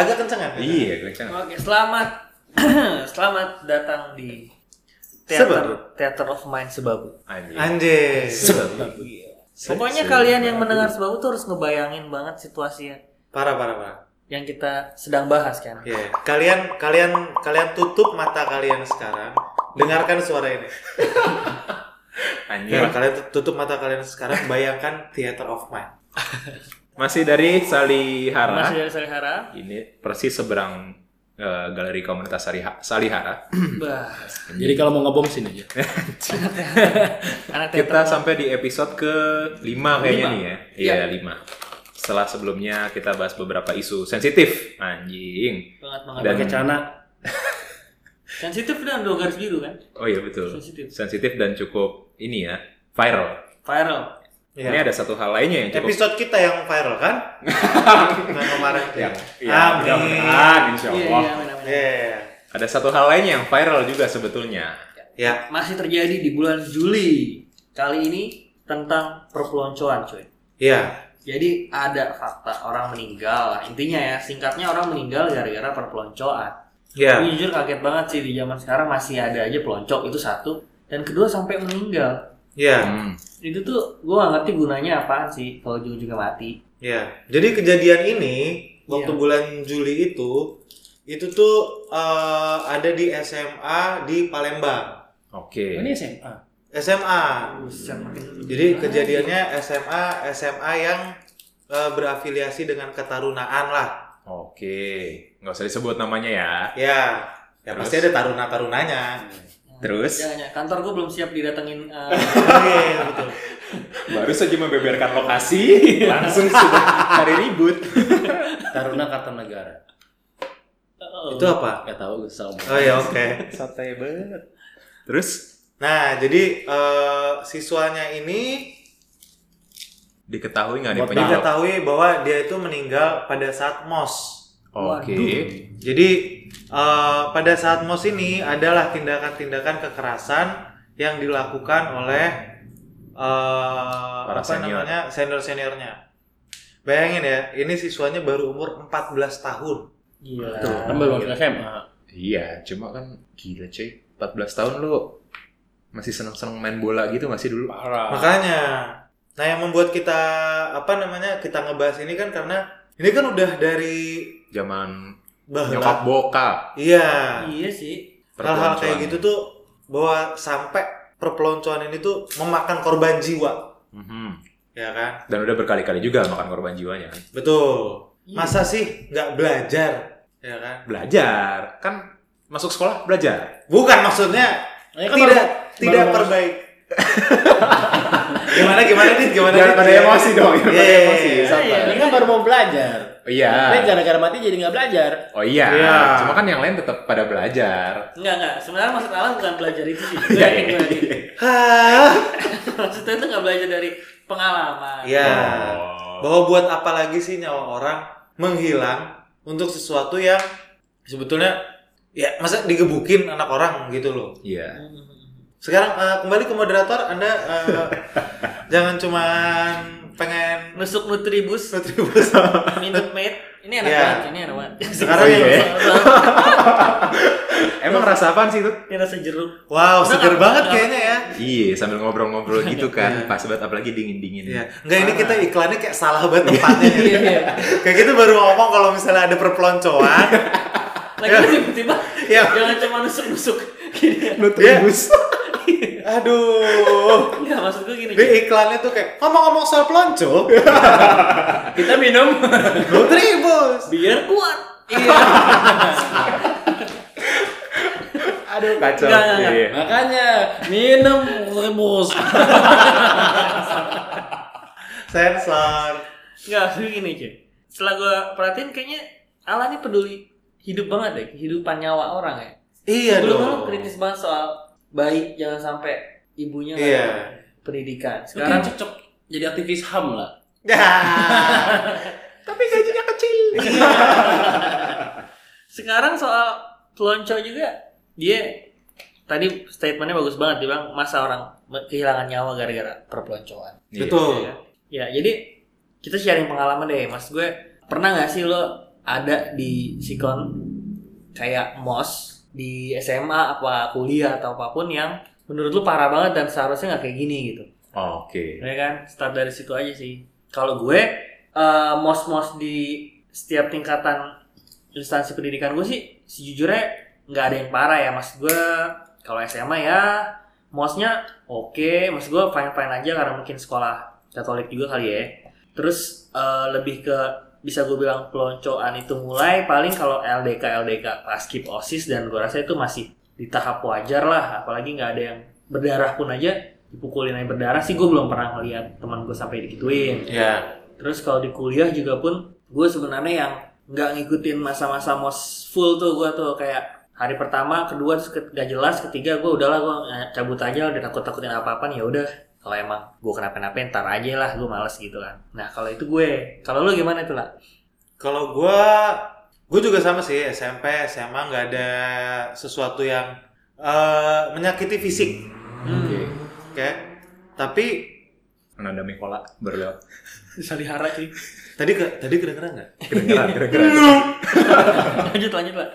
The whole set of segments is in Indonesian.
Agak kenceng kan? Iya, kencang. Oke, selamat selamat datang di Sebabu. Theater Theater of Mind Sebabu. Anjir. Pokoknya kalian yang mendengar Sebabu tuh harus ngebayangin banget situasinya Parah parah parah. yang kita sedang bahas kan. Iya. Kalian kalian kalian tutup mata kalian sekarang. Dengarkan suara ini. Anjing. Ya, kalian tut- tutup mata kalian sekarang. Bayangkan Theater of Mind. Masih dari Salihara. Masih dari Salihara. Ini persis seberang eh, galeri komunitas Saliha- Salihara. Bah, Jadi kalau mau ngebom sini aja. anak Kita sampai di episode ke 5 kayaknya Lima. nih ya. Iya, 5. Setelah sebelumnya kita bahas beberapa isu sensitif. Anjing. banget banget. Dan- Pakai cana. Sensitif dan dua garis biru kan? Oh iya betul. Sensitif. Sensitif dan cukup ini ya, viral. Viral. Ini Iya. ada satu hal lainnya yang cukup Episode kita yang viral kan? Nah, kemarin. yang Amin. ya, mudah-mudahan insya Iya, Allah. iya. Iya. Ada satu hal lainnya yang viral juga sebetulnya. Ya. Masih terjadi di bulan Juli. Kali ini tentang perpeloncoan, cuy. Iya. Jadi ada fakta orang meninggal. Intinya ya, singkatnya orang meninggal gara-gara perpeloncoan. Iya. Jujur kaget banget sih di zaman sekarang masih ada aja peloncok itu satu. Dan kedua sampai meninggal. Iya. Hmm. Itu tuh gue gak ngerti gunanya apaan sih kalau juga mati. Iya. Jadi kejadian ini waktu Iya. bulan Juli itu itu tuh eh, ada di SMA di Palembang. Oke. Oh, Ini SMA. SMA. Makin Jadi kejadiannya SMA SMA yang eh, berafiliasi dengan ketarunaan lah. Oke. Nggak usah disebut namanya ya. Ya. Ya Terus? pasti ada taruna-tarunanya. Terus jangan. kantor gue belum siap didatengin eh, Iya, betul. baru saja membeberkan lokasi, langsung sudah cari ribut. Taruna Kartanegara. oh, Itu apa? Gak tahu gue salah. Oh ya oke. Santai banget. Terus Nah, jadi eh, siswanya ini diketahui nggak nih penyebab? diketahui bahwa dia itu meninggal pada saat MOS. Oke. Jadi eh, pada saat MOS ini adalah tindakan-tindakan kekerasan yang dilakukan oleh eh, Para apa senior. namanya senior-seniornya. Bayangin ya, ini siswanya baru umur 14 tahun. Gila. Kan baru masuk SMA. Iya, cuma kan gila cuy. 14 tahun lu masih seneng-seneng main bola gitu masih dulu? Parah. Makanya, nah yang membuat kita apa namanya kita ngebahas ini kan karena ini kan udah dari Zaman bahla. nyokap bokap. Iya. Iya sih. Hal-hal kayak gitu tuh bahwa sampai perpeloncoan ini tuh memakan korban jiwa, Mhm. ya kan? Dan udah berkali-kali juga makan korban jiwanya kan. Betul. Iya. Masa sih nggak belajar, ya kan? Belajar, kan masuk sekolah belajar. Bukan maksudnya Ini kan tidak baru- tidak baru- perbaik. gimana gimana nih gimana Jangan nih? pada emosi dong, jangan pada Iya, emosi. Sabar. Ini kan baru mau belajar. Oh iya. Tapi gara-gara mati jadi nggak belajar. Oh iya. Iya. Cuma kan yang lain tetap pada belajar. Enggak, enggak. Sebenarnya maksud Alan bukan belajar itu sih. Gue Iya, yakin, iya, gue? Maksudnya itu nggak belajar dari pengalaman. Ya. Oh. Bahwa buat apa lagi sih nyawa orang menghilang untuk sesuatu yang sebetulnya ya masa digebukin anak orang gitu loh. Iya. Hmm. Sekarang eh, kembali ke moderator, Anda eh, jangan cuman pengen Nusuk Nutribus, Nutribus. Minute Maid. Ini enak Iya. banget, ini enak banget. Sekarang Oh, yang iya. Emang rasa apaan sih itu? Ini rasa jeruk. Wow, seger banget kayaknya ya. Iya, sambil ngobrol-ngobrol gitu kan. Pas banget apalagi dingin-dingin. Iya. Enggak ini kita iklannya kayak salah banget tempatnya. Iya, iya. kayak gitu baru ngomong kalau misalnya ada perpeloncoan. Lagi tiba-tiba Ya. jangan cuma nusuk-nusuk. Gini. Nutribus. Aduh. Enggak, maksud gue gini. Di iklannya tuh kayak ngomong-ngomong soal pelonco, Kita minum. Nutribus. Biar kuat. Iya. Aduh, kacau. Enggak, enggak, enggak. Iya. Makanya minum rebus. Sensor. Enggak, maksud gini, cuy. Setelah gue perhatiin kayaknya Alan ini peduli hidup banget deh, kehidupan nyawa orang ya. Iya kan dong. kritis banget soal bayi jangan sampai ibunya nggak Iya. dapat pendidikan. Sekarang Sekarang cocok jadi aktivis HAM lah. Tapi gajinya kecil. sekarang soal pelonco juga dia tadi statementnya bagus banget dia bilang masa orang kehilangan nyawa gara-gara perpeloncoan. Iya. Betul. Ya, ya jadi kita sharing pengalaman deh, mas gue pernah nggak sih lo ada di sikon kayak mos di SMA apa kuliah atau apa pun yang menurut lu parah banget dan seharusnya nggak kayak gini gitu. Oke. ya kan? Start dari situ aja sih. Kalau gue eh, mos-mos di setiap tingkatan instansi pendidikan gue sih sejujurnya nggak ada yang parah ya. Mas gue kalau SMA ya mosnya oke. Mas gue fine fine aja karena mungkin sekolah Katolik juga kali ya. Terus eh, lebih ke bisa gue bilang peloncoan itu mulai paling kalau LDK LDK pas skip osis dan gue rasa itu masih di tahap wajar lah. Apalagi nggak ada yang berdarah pun aja dipukulin aja berdarah sih. Gue belum pernah ngeliat teman gue sampai digituin. Ya. terus kalau di kuliah juga pun gue sebenarnya yang nggak ngikutin masa-masa mos full tuh gue tuh. Kayak hari pertama kedua terus gak jelas ketiga gue udahlah gue cabut aja udah takut takutin apa apa ya udah kalau emang gue kenapa-napa ntar aja lah gue males gitu kan nah kalau itu gue kalau lu gimana tuh lah Kalau gua gue juga sama sih SMP SMA nggak ada sesuatu yang eh, menyakiti fisik, Oke. oke? Tapi Nanda Mikola berlewat. bisa dihara sih tadi ke, tadi kedengeran nggak? Kedengeran, kedengeran. lanjut lanjut lah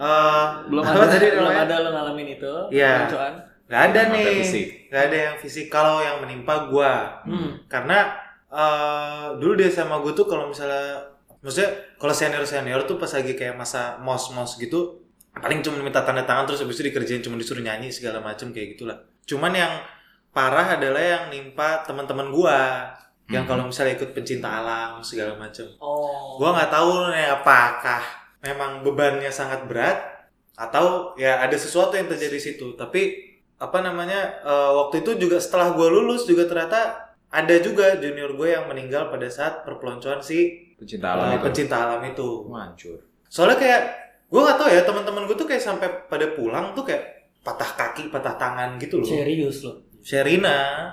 Eh, belum apa ada tadi belum ada lo ngalamin itu Iya. peloncoan. Nggak ada ada nih, fisik. nggak ada yang fisik. Kalau yang menimpa gua, hmm. karena eh, dulu di SMA gue tuh kalau misalnya, maksudnya kalau senior senior tuh pas lagi kayak masa mos mos gitu, paling cuma minta tanda tangan terus habis itu dikerjain cuma disuruh nyanyi segala macem kayak gitulah. Cuman yang parah adalah yang nimpa teman-teman gua, yang Hmm. kalau misalnya ikut pencinta alam segala macem. oh Gua nggak tahu nih apakah memang bebannya sangat berat atau ya ada sesuatu yang terjadi di situ. Tapi apa namanya eh, waktu itu juga setelah gue lulus juga ternyata ada juga junior gue yang meninggal pada saat perpeloncoan si Pecinta alam itu. pencinta alam itu. Wah, hancur. Soalnya kayak gue nggak tahu ya teman-teman gue tuh kayak sampai pada pulang tuh kayak patah kaki, patah tangan gitu loh. serius lo Sherina.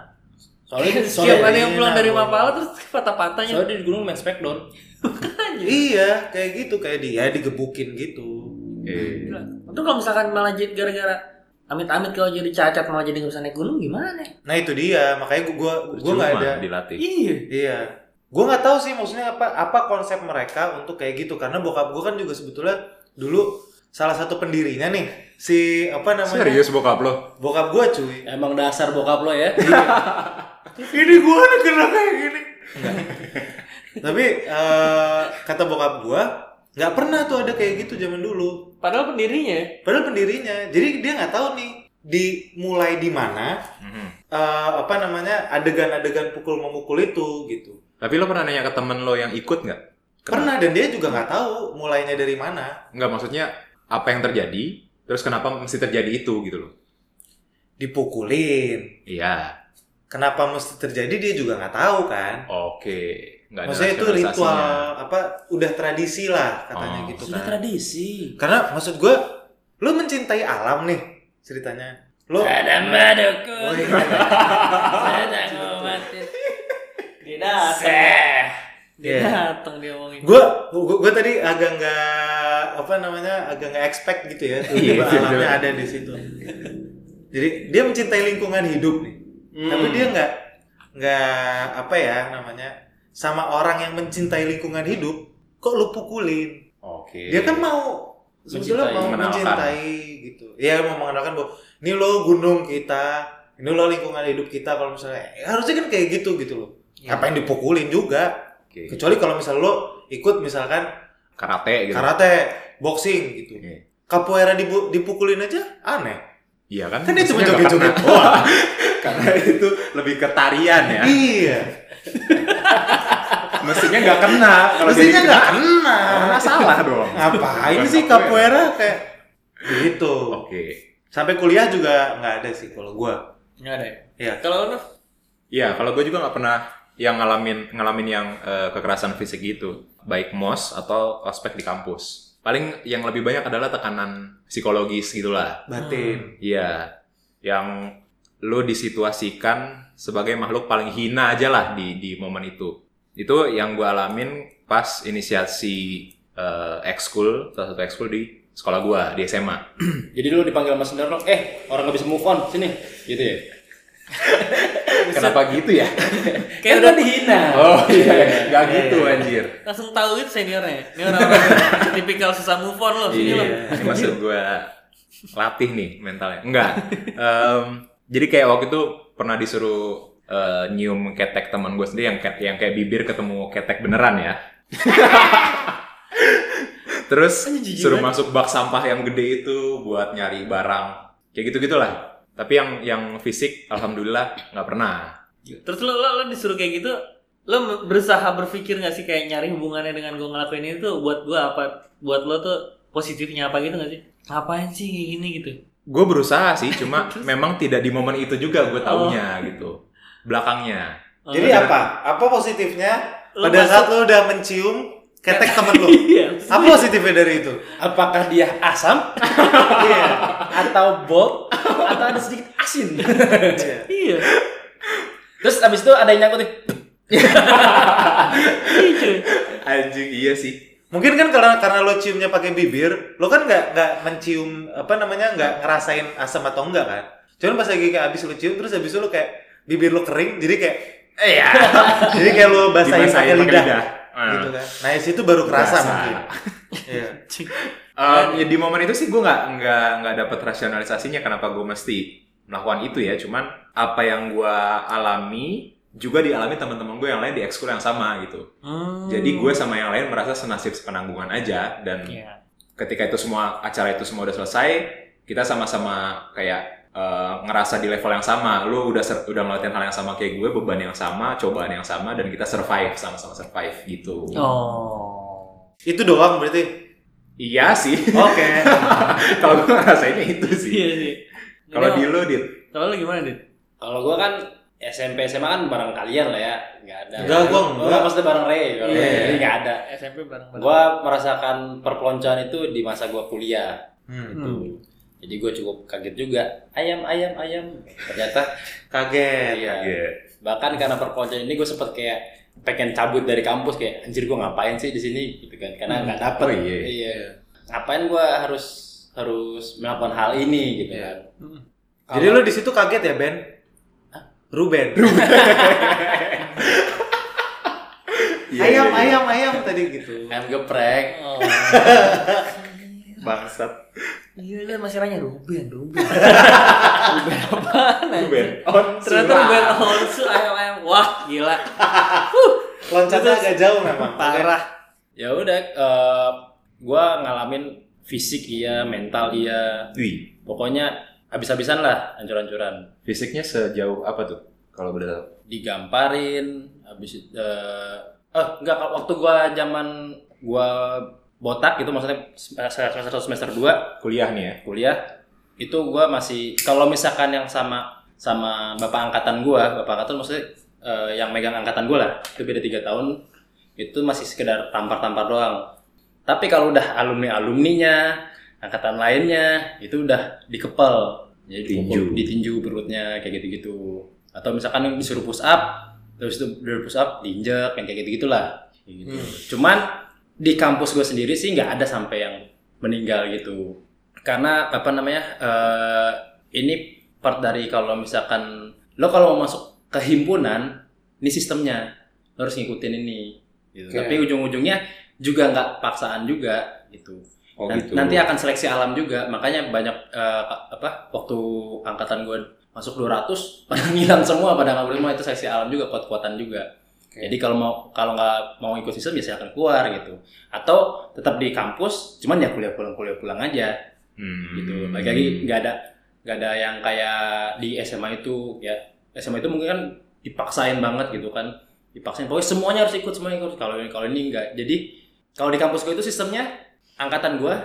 Soalnya soalnya, ada yang pulang dari Mapala terus patah-patahnya soalnya di gunung main smackdown. Iya, kayak gitu kayak dia digebukin gitu. Eh, Itu kalau misalkan malah jadi gara-gara amit-amit kalau jadi cacat malah jadi nggak bisa naik gunung gimana? Nah itu dia, makanya gue gua gua nggak ada dilatih. Iya. Iya. Gue nggak tahu sih maksudnya apa apa konsep mereka untuk kayak gitu karena bokap gue kan juga sebetulnya dulu salah satu pendirinya nih si apa namanya Serius bokap lo? bokap gue cuy. Emang dasar bokap lo ya. Ini gue nih kena kayak gini. Enggak. Tapi eh, kata bokap gue nggak pernah tuh ada kayak gitu zaman dulu. Padahal pendirinya ya. Padahal pendirinya. Jadi dia nggak tahu nih dimulai di mana Mhm. eh, apa namanya adegan-adegan pukul memukul itu gitu. Tapi lo pernah nanya ke temen lo yang ikut nggak? Pernah dan dia juga nggak tahu mulainya dari mana. Nggak, maksudnya apa yang terjadi, terus kenapa mesti terjadi itu gitu loh. Dipukulin. Iya, Kenapa mesti terjadi dia juga nggak tahu kan. oke. Nggak ada Maksudnya itu ritual apa udah tradisi lah katanya Oh. gitu Sudah kan. tradisi. Karena maksud gue, lu mencintai alam nih ceritanya. Lu Ada baduku. Oh, iya. Sedang ngobatin. Dia datang. Dia Iya. datang dia ngomongin. gue gue tadi agak nggak apa namanya agak nggak expect gitu ya tiba Iya, alamnya ada di situ jadi dia mencintai lingkungan hidup nih Hmm. tapi dia nggak nggak apa ya namanya sama orang yang mencintai lingkungan hidup kok lu pukulin Oke. dia kan mau sebetulnya Mencintai, mau mengenalkan. mencintai gitu ya mau mengenalkan bahwa ini lo gunung kita ini lo lingkungan hidup kita kalau misalnya ya harusnya kan kayak gitu gitu loh Iya. ngapain dipukulin juga Oke. kecuali kalau misalnya lo ikut misalkan Karate gitu. karate boxing gitu capoeira dibu- dipukulin aja aneh Iya kan? kan dia cuma joget-joget doang Karena itu lebih ke tarian ya. iya Mestinya nggak kena. Kalau mestinya jadi nggak kena, kena Karena salah dong. ngapain sih capoeira kayak gitu Oke. sampai kuliah juga nggak ada sih kalau gua Nggak ada ya. Iya. Kalau lu Iya, kalau gue juga nggak pernah yang ngalamin ngalamin yang eh, kekerasan fisik gitu, baik mos atau ospek di kampus. Paling yang lebih banyak adalah tekanan psikologis gitulah. batin Iya, yang lo disituasikan sebagai makhluk paling hina aja lah di di momen itu. Itu yang gue alamin pas inisiasi eh, ekskul, salah satu ekskul di sekolah gue di SMA. Jadi lu dipanggil sama Senderno, eh orang gak bisa move on, sini. Gitu ya. kenapa gitu ya? Kayak Kan udah dihina. Oh iya, nggak gitu anjir. langsung tahu gitu seniornya. Ini orang-orang tipikal susah move on loh. Sini Iya, loh. ini maksud gue latih nih mentalnya. Enggak. Em, jadi kayak waktu itu pernah disuruh eh, nyium ketek teman gue sendiri yang kayak yang kayak bibir ketemu ketek beneran ya. Terus suruh masuk bak sampah yang gede itu buat nyari barang. Kayak gitu gitulah. Tapi yang yang fisik alhamdulillah nggak pernah. Terus lo, lo, lo disuruh kayak gitu, lo berusaha berpikir gak sih kayak nyari hubungannya dengan gue ngelakuin ini tuh buat gue apa? Buat lo tuh positifnya apa gitu gak sih? Ngapain sih kayak gini gitu? Gue berusaha sih, cuma memang tidak di momen itu juga gue taunya gitu. Belakangnya. Oh, Jadi apa? Apa positifnya? Lo Pada masuk- saat lo udah mencium ketek temen lo. Iya. Apa positifnya dari itu? Apakah dia asam Iya. atau bold atau ada sedikit asin? Iya. Iya. Terus abis itu ada yang nyangkut nih. Iya. Anjing iya sih. Mungkin kan karena karena lo ciumnya pakai bibir, lo kan nggak nggak mencium apa namanya nggak ngerasain asam atau enggak kan? Cuman pas lagi kayak abis lo cium terus abis itu lo kayak bibir lo kering, jadi kayak eh ya, jadi kayak lo basahin pakai lidah, lidah. Ah. gitu kan? Nah di situ baru kerasa Berasa. mungkin. Iya. Um, ya di momen itu sih gue nggak nggak nggak dapet rasionalisasinya kenapa gue mesti melakukan itu ya cuman apa yang gue alami juga dialami teman-teman gue yang lain di ekskul yang sama gitu Hmm. jadi gue sama yang lain merasa senasib sepenanggungan aja dan Iya. ketika itu semua acara itu semua udah selesai kita sama-sama kayak eh, ngerasa di level yang sama lu udah ser- udah ngeliatin hal yang sama kayak gue beban yang sama cobaan yang sama dan kita survive sama-sama survive gitu Oh. Itu doang berarti. iya sih Oke. kalau gue ngerasainnya itu sih Iya sih. kalau Jadi, di lu dit Kalau lo gimana, Dit? Kalau gua kan SMP SMA kan bareng kalian lah ya, nggak ada. Enggak, gua Oh, enggak. maksudnya bareng Ray, bareng Iya. Ray. Jadi nggak ada. SMP bareng-bareng. Gua merasakan perpeloncoan itu di masa gua kuliah. Hmm. Gitu. Jadi gue cukup kaget juga. Ayam, ayam, ayam. Ternyata Kaget. iya. Iya. Bahkan karena perpeloncoan ini gue sempet kayak pengen cabut dari kampus kayak anjir gue ngapain sih di sini gitu kan karena nggak dapet Oh, iya. iya ngapain gue harus harus melakukan hal ini gitu Iya. kan Jadi lo di situ kaget ya Ben? Ruben. Iya, ayam, iya, ayam, ayam tadi gitu. ayam geprek Oh. bangsat Iya, masih nanya Ruben, Ruben. Ruben apaan? anjing? Ruben on Ternyata Ruben Onsu ayam-ayam. Wah, gila. Loncatnya Terus- agak jauh memang. Parah. ya udah eh, gua ngalamin fisik iya mental iya Wih, pokoknya habis-habisan lah hancur-hancuran fisiknya sejauh apa tuh? Kalau boleh tahu. digamparin habis itu eh eh enggak kalau waktu gua zaman gua botak itu maksudnya semester semester 2 Kuliah nih ya. kuliah itu gua masih kalau misalkan yang sama sama bapak angkatan gua bapak angkatan maksudnya eh, yang megang angkatan gua lah itu beda tiga tahun itu masih sekedar tampar-tampar doang tapi kalau udah alumni alumninya angkatan lainnya itu udah dikepel jadi dipukul, Tinju. ditinju perutnya kayak gitu-gitu atau misalkan disuruh push up terus itu udah push up diinjek kayak gitu gitulah gitu. cuman di kampus gue sendiri sih nggak ada sampai yang meninggal gitu karena apa namanya eh, ini part dari kalau misalkan lo kalau mau masuk ke himpunan ini sistemnya lo harus ngikutin ini gitu. Oke. tapi ujung-ujungnya juga nggak paksaan juga gitu Oh Nan- gitu. nanti akan seleksi alam juga. Makanya banyak eh, apa waktu angkatan gue masuk 200 pada ngilang semua pada nggak semua itu seleksi alam juga kuat-kuatan juga. Oke. jadi kalau mau kalau nggak mau ikut sistem ya silahkan keluar gitu. Atau tetap di kampus cuman ya kuliah pulang kuliah pulang aja. Hmm. gitu. Lagi lagi nggak ada nggak ada yang kayak di SMA itu ya SMA itu mungkin kan dipaksain banget gitu kan. Dipaksain. Pokoknya semuanya harus ikut semuanya ikut. Kalau ini kalau ini enggak jadi kalau di kampus gue itu sistemnya angkatan gue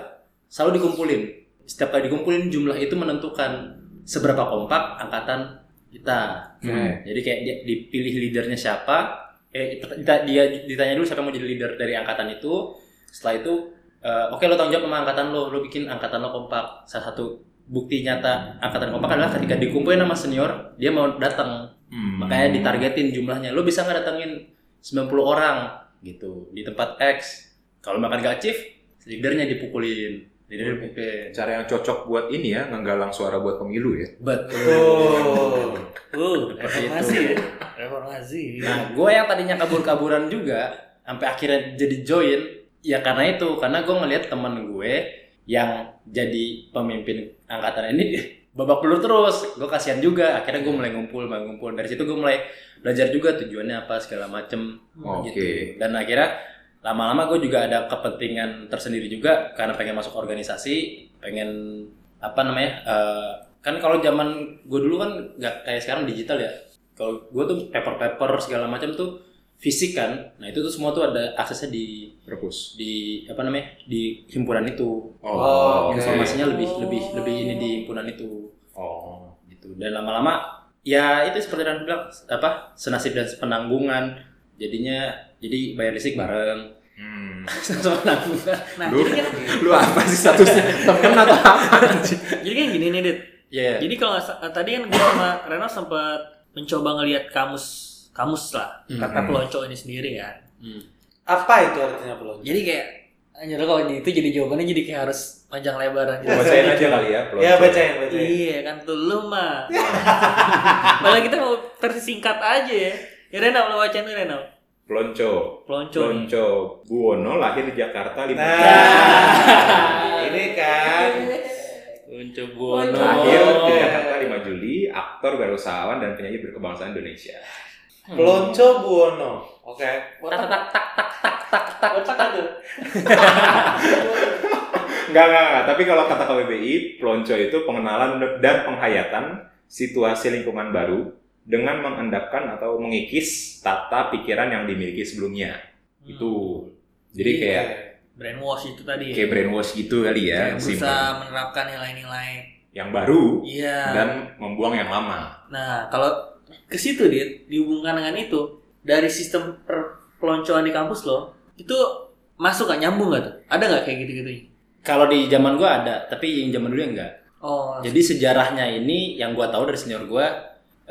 selalu dikumpulin. Setiap kali dikumpulin jumlah itu menentukan seberapa kompak angkatan kita. Oke. jadi kayak dia dipilih leadernya siapa eh kita- dia ditanya dulu siapa yang mau jadi leader dari angkatan itu. Setelah itu eh, oke lo tanggung jawab sama angkatan lo lo bikin angkatan lo kompak. Salah satu bukti nyata angkatan kompak adalah ketika dikumpulin sama senior dia mau datang. Hmm. makanya ditargetin jumlahnya. Lo bisa nggak datengin 90 orang gitu di tempat X. Kalau makan gak achieve leadernya dipukulin jadi dia pemimpin Cara yang cocok buat ini ya, nggalang suara buat pemilu ya. betul Uh, Seperti reformasi itu. ya. Reformasi. Nah, gue yang tadinya kabur-kaburan juga, sampai akhirnya jadi join, ya karena itu, karena gue ngeliat temen gue yang jadi pemimpin angkatan ini babak belur terus, gue kasihan juga. Akhirnya gue mulai ngumpul, mulai ngumpul. Dari situ gue mulai belajar juga tujuannya apa segala macem Oke. gitu. Dan akhirnya lama-lama gue juga ada kepentingan tersendiri juga karena pengen masuk organisasi, pengen apa namanya? eh, kan kalau zaman gue dulu kan nggak kayak sekarang digital ya. Kalau gue tuh paper-paper segala macam tuh fisik kan. Nah itu tuh semua tuh ada aksesnya di Perpus. di apa namanya di himpunan itu. Oh, oke. Informasinya lebih lebih lebih ini di himpunan itu Oh. gitu dan lama-lama ya itu seperti yang bilang apa senasib dan sepenanggungan jadinya jadi bayar listrik bareng Hmm. sepenanggungan Nah, Lu, jadi kan lu apa sih statusnya? Temen atau apa? jadi kan gini nih, Dit. ya Jadi kalau sa- tadi kan gue sama Reno sempat mencoba ngelihat kamus kamus lah Hmm. kata pelonco ini sendiri kan. Apa itu artinya pelonco? Jadi kayak anjir kalau itu jadi jawabannya jadi kayak harus panjang lebar dan jelas. Bacain aja kali ya. pelonco. Ya bacain, bacain. Iya kan tuh lu mah. Malah kita mau versi singkat aja ya. Ya Reno lo bacain Reno. Pelonco. Pelonco. Pelonco. Buwono lahir di Jakarta lima Nah, ini kan. Uncu Lahir di Jakarta 5 Juli, aktor, wirausahawan, dan penyanyi berkebangsaan Indonesia. Pelonco Buwono. Oke. tak tak tak tak tak tak tak Kocak kan tuh. Enggak, enggak, enggak. Tapi kalau kata KBBI, pelonco itu pengenalan dan penghayatan situasi lingkungan baru dengan mengendapkan atau mengikis tata pikiran yang dimiliki sebelumnya. Itu. Jadi Iya. kayak brainwash itu tadi. kayak brainwash gitu kali ya, Kayak berusaha menerapkan nilai-nilai. Yang baru Iya. dan membuang yang lama. Nah, kalau ke situ Dit, dihubungkan dengan itu, dari sistem perpeloncoan di kampus lo, itu masuk gak nyambung gak tuh? Ada gak kayak gitu-gitu? kalau di zaman gua ada tapi yang zaman dulu enggak Oh, jadi sejarahnya ini yang gua tahu dari senior gua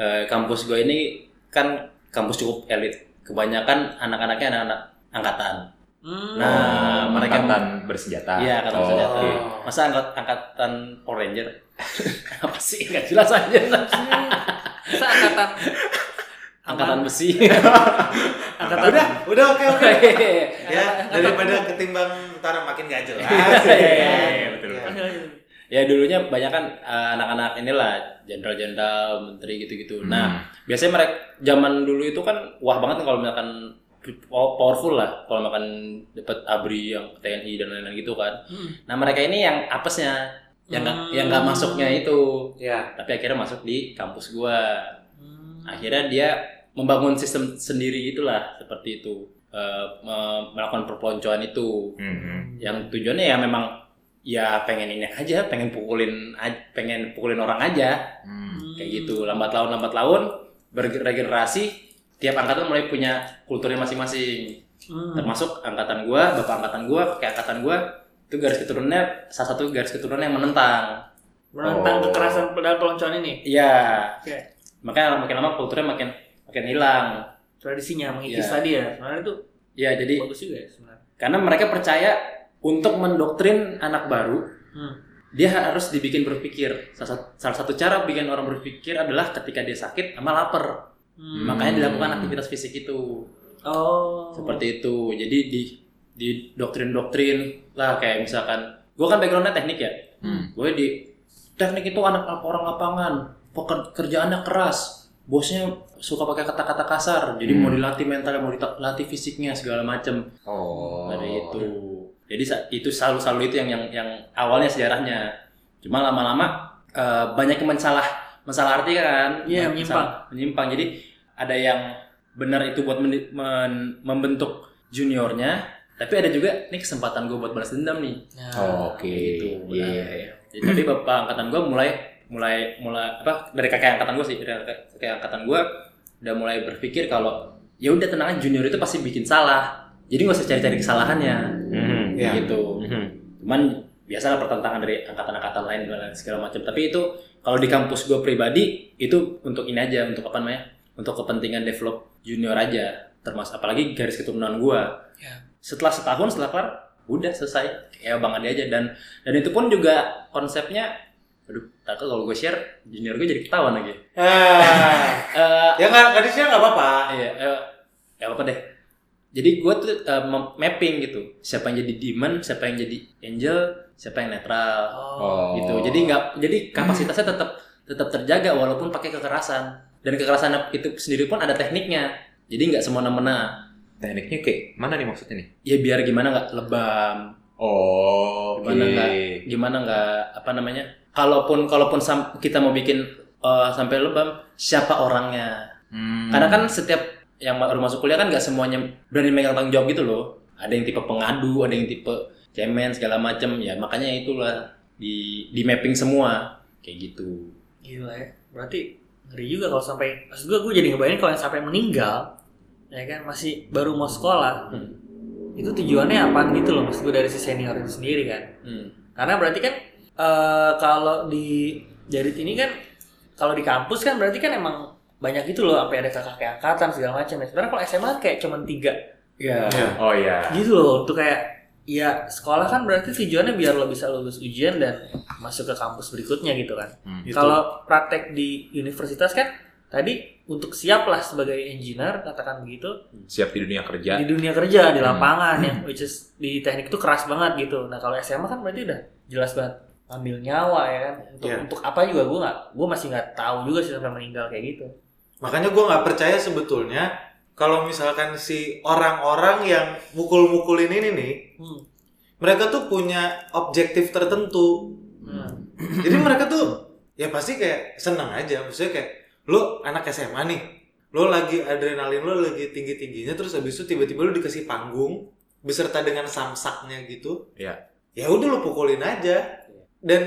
eh, kampus gua ini kan kampus cukup elit kebanyakan anak-anaknya anak-anak angkatan hmm. Nah, mereka- angkatan bersenjata. Iya, angkatan Oh, bersenjata. oke. Masa angkat angkatan Power Ranger? Apa sih? Nggak jelas aja. Masa angkatan angkatan besi. angkatan Udah, udah oke oke. Iya. Ya, daripada ketimbang ntar makin gak jelas. Iya, betul. Ya dulunya banyak kan eh, anak-anak inilah jenderal-jenderal, menteri gitu-gitu. Hmm. Nah, biasanya mereka zaman dulu itu kan wah banget kalau misalkan pow- powerful lah kalau makan dapat abri yang TNI dan lain-lain gitu kan. Hmm. Nah, mereka ini yang apesnya yang Hmm. yang nggak masuknya itu. Ya. Tapi akhirnya masuk di kampus gua. Hmm. akhirnya dia membangun sistem sendiri itulah seperti itu me- melakukan perpeloncoan itu Mhm. yang tujuannya ya memang ya pengen ini aja pengen pukulin pengen pukulin orang aja Hmm. kayak gitu lambat laun lambat laun berregenerasi tiap angkatan mulai punya kulturnya masing-masing Hmm. termasuk angkatan gua bapak angkatan gua kakek angkatan gua itu garis keturunannya salah satu garis keturunan yang menentang Menentang Oh. kekerasan dalam peloncoan ini. iya Oke. makanya makin lama kulturnya makin makin hilang Tradisinya mengikis Iya. tadi ya. Sebenarnya itu ya jadi bagus juga ya sebenarnya. Karena mereka percaya untuk mendoktrin anak baru, Hmm. dia harus dibikin berpikir. Salah satu, salah satu cara bikin orang berpikir adalah ketika dia sakit sama lapar. Hmm. Makanya dilakukan aktivitas fisik itu. Oh. Seperti itu. Jadi di di doktrin-doktrin lah kayak misalkan, gue kan backgroundnya teknik ya. Hmm. Gue di teknik itu anak orang lapangan, peker- kerjaannya keras, bosnya suka pakai kata-kata kasar, jadi Hmm. mau dilatih mentalnya, mau dilatih fisiknya segala macem. Oh. dari itu jadi itu selalu selalu itu yang yang yang awalnya sejarahnya cuma lama-lama eh, banyak yang mensalah mensalah arti kan Iya, Men- menyimpang. menyimpang jadi ada yang benar itu buat men- men- membentuk juniornya tapi ada juga ini kesempatan gue buat balas dendam nih Nah, Oh, Oke. Gitu, Iya. benar. jadi tadi bapak angkatan gue mulai mulai mulai apa dari kakek angkatan gue sih dari kakek angkatan gue udah mulai berpikir kalau ya udah tenang junior itu pasti bikin salah jadi nggak usah cari-cari kesalahannya Mhm. Ya. gitu Mhm. cuman biasalah pertentangan dari angkatan-angkatan lain dan segala macam tapi itu kalau di kampus gue pribadi itu untuk ini aja untuk apa namanya untuk kepentingan develop junior aja termasuk apalagi garis keturunan gue Ya. setelah setahun setelah kelar udah selesai ya bang Ade aja dan dan itu pun juga konsepnya aduh takut kalau gue share junior gue jadi ketahuan lagi Ah, Eh, ya nggak nggak di share nggak apa-apa. Iya, eh, ya apa deh. Jadi gue tuh mem- mapping gitu. Siapa yang jadi demon, siapa yang jadi angel, siapa yang netral. Oh. Gitu. Jadi nggak jadi kapasitasnya tetap tetap terjaga walaupun pakai kekerasan. Dan kekerasan itu sendiri pun ada tekniknya. Jadi nggak semena-mena. Tekniknya kayak mana nih maksudnya nih? Ya biar gimana nggak lebam, Oh, gimana nggak gimana nggak apa namanya? Kalaupun kalaupun kita mau bikin eh, sampai lebam, siapa orangnya? Hmm. Karena kan setiap yang baru masuk kuliah kan nggak semuanya berani megang tanggung jawab gitu loh. Ada yang tipe pengadu, ada yang tipe cemen segala macem. Ya makanya itulah di di mapping semua kayak gitu. Gila ya. Berarti ngeri juga kalau sampai maksud gue gue jadi ngebayangin kalau yang sampai meninggal ya kan masih baru mau sekolah Hmm. itu tujuannya apa gitu loh maksud gue dari si senior itu sendiri kan Hmm. karena berarti kan eh, kalau di Jarit ini kan kalau di kampus kan berarti kan emang banyak gitu loh sampai ada kakak kayak angkatan segala macam ya sebenarnya kalau SMA kayak cuman tiga Ya. Ya. Oh iya. gitu loh untuk kayak ya sekolah kan berarti tujuannya biar lo bisa lulus ujian dan masuk ke kampus berikutnya gitu kan Hmm. Gitu. kalau praktek di universitas kan tadi untuk siap lah sebagai engineer katakan begitu Siap di dunia kerja. di dunia kerja di Hmm. lapangan ya which is di teknik itu keras banget gitu nah kalau SMA kan berarti udah jelas banget ambil nyawa ya kan untuk Iya. untuk apa juga gue nggak gue masih nggak tahu juga sih sampai meninggal kayak gitu Makanya gue nggak percaya sebetulnya kalau misalkan si orang-orang yang mukul-mukulin ini nih, hmm. mereka tuh punya objektif tertentu. Hmm. Jadi mereka tuh ya pasti kayak seneng aja, maksudnya kayak lo anak SMA nih, lo lagi adrenalin lo lagi tinggi tingginya, terus habis itu tiba-tiba lo dikasih panggung beserta dengan samsaknya gitu. Iya. Ya udah lo pukulin aja. Dan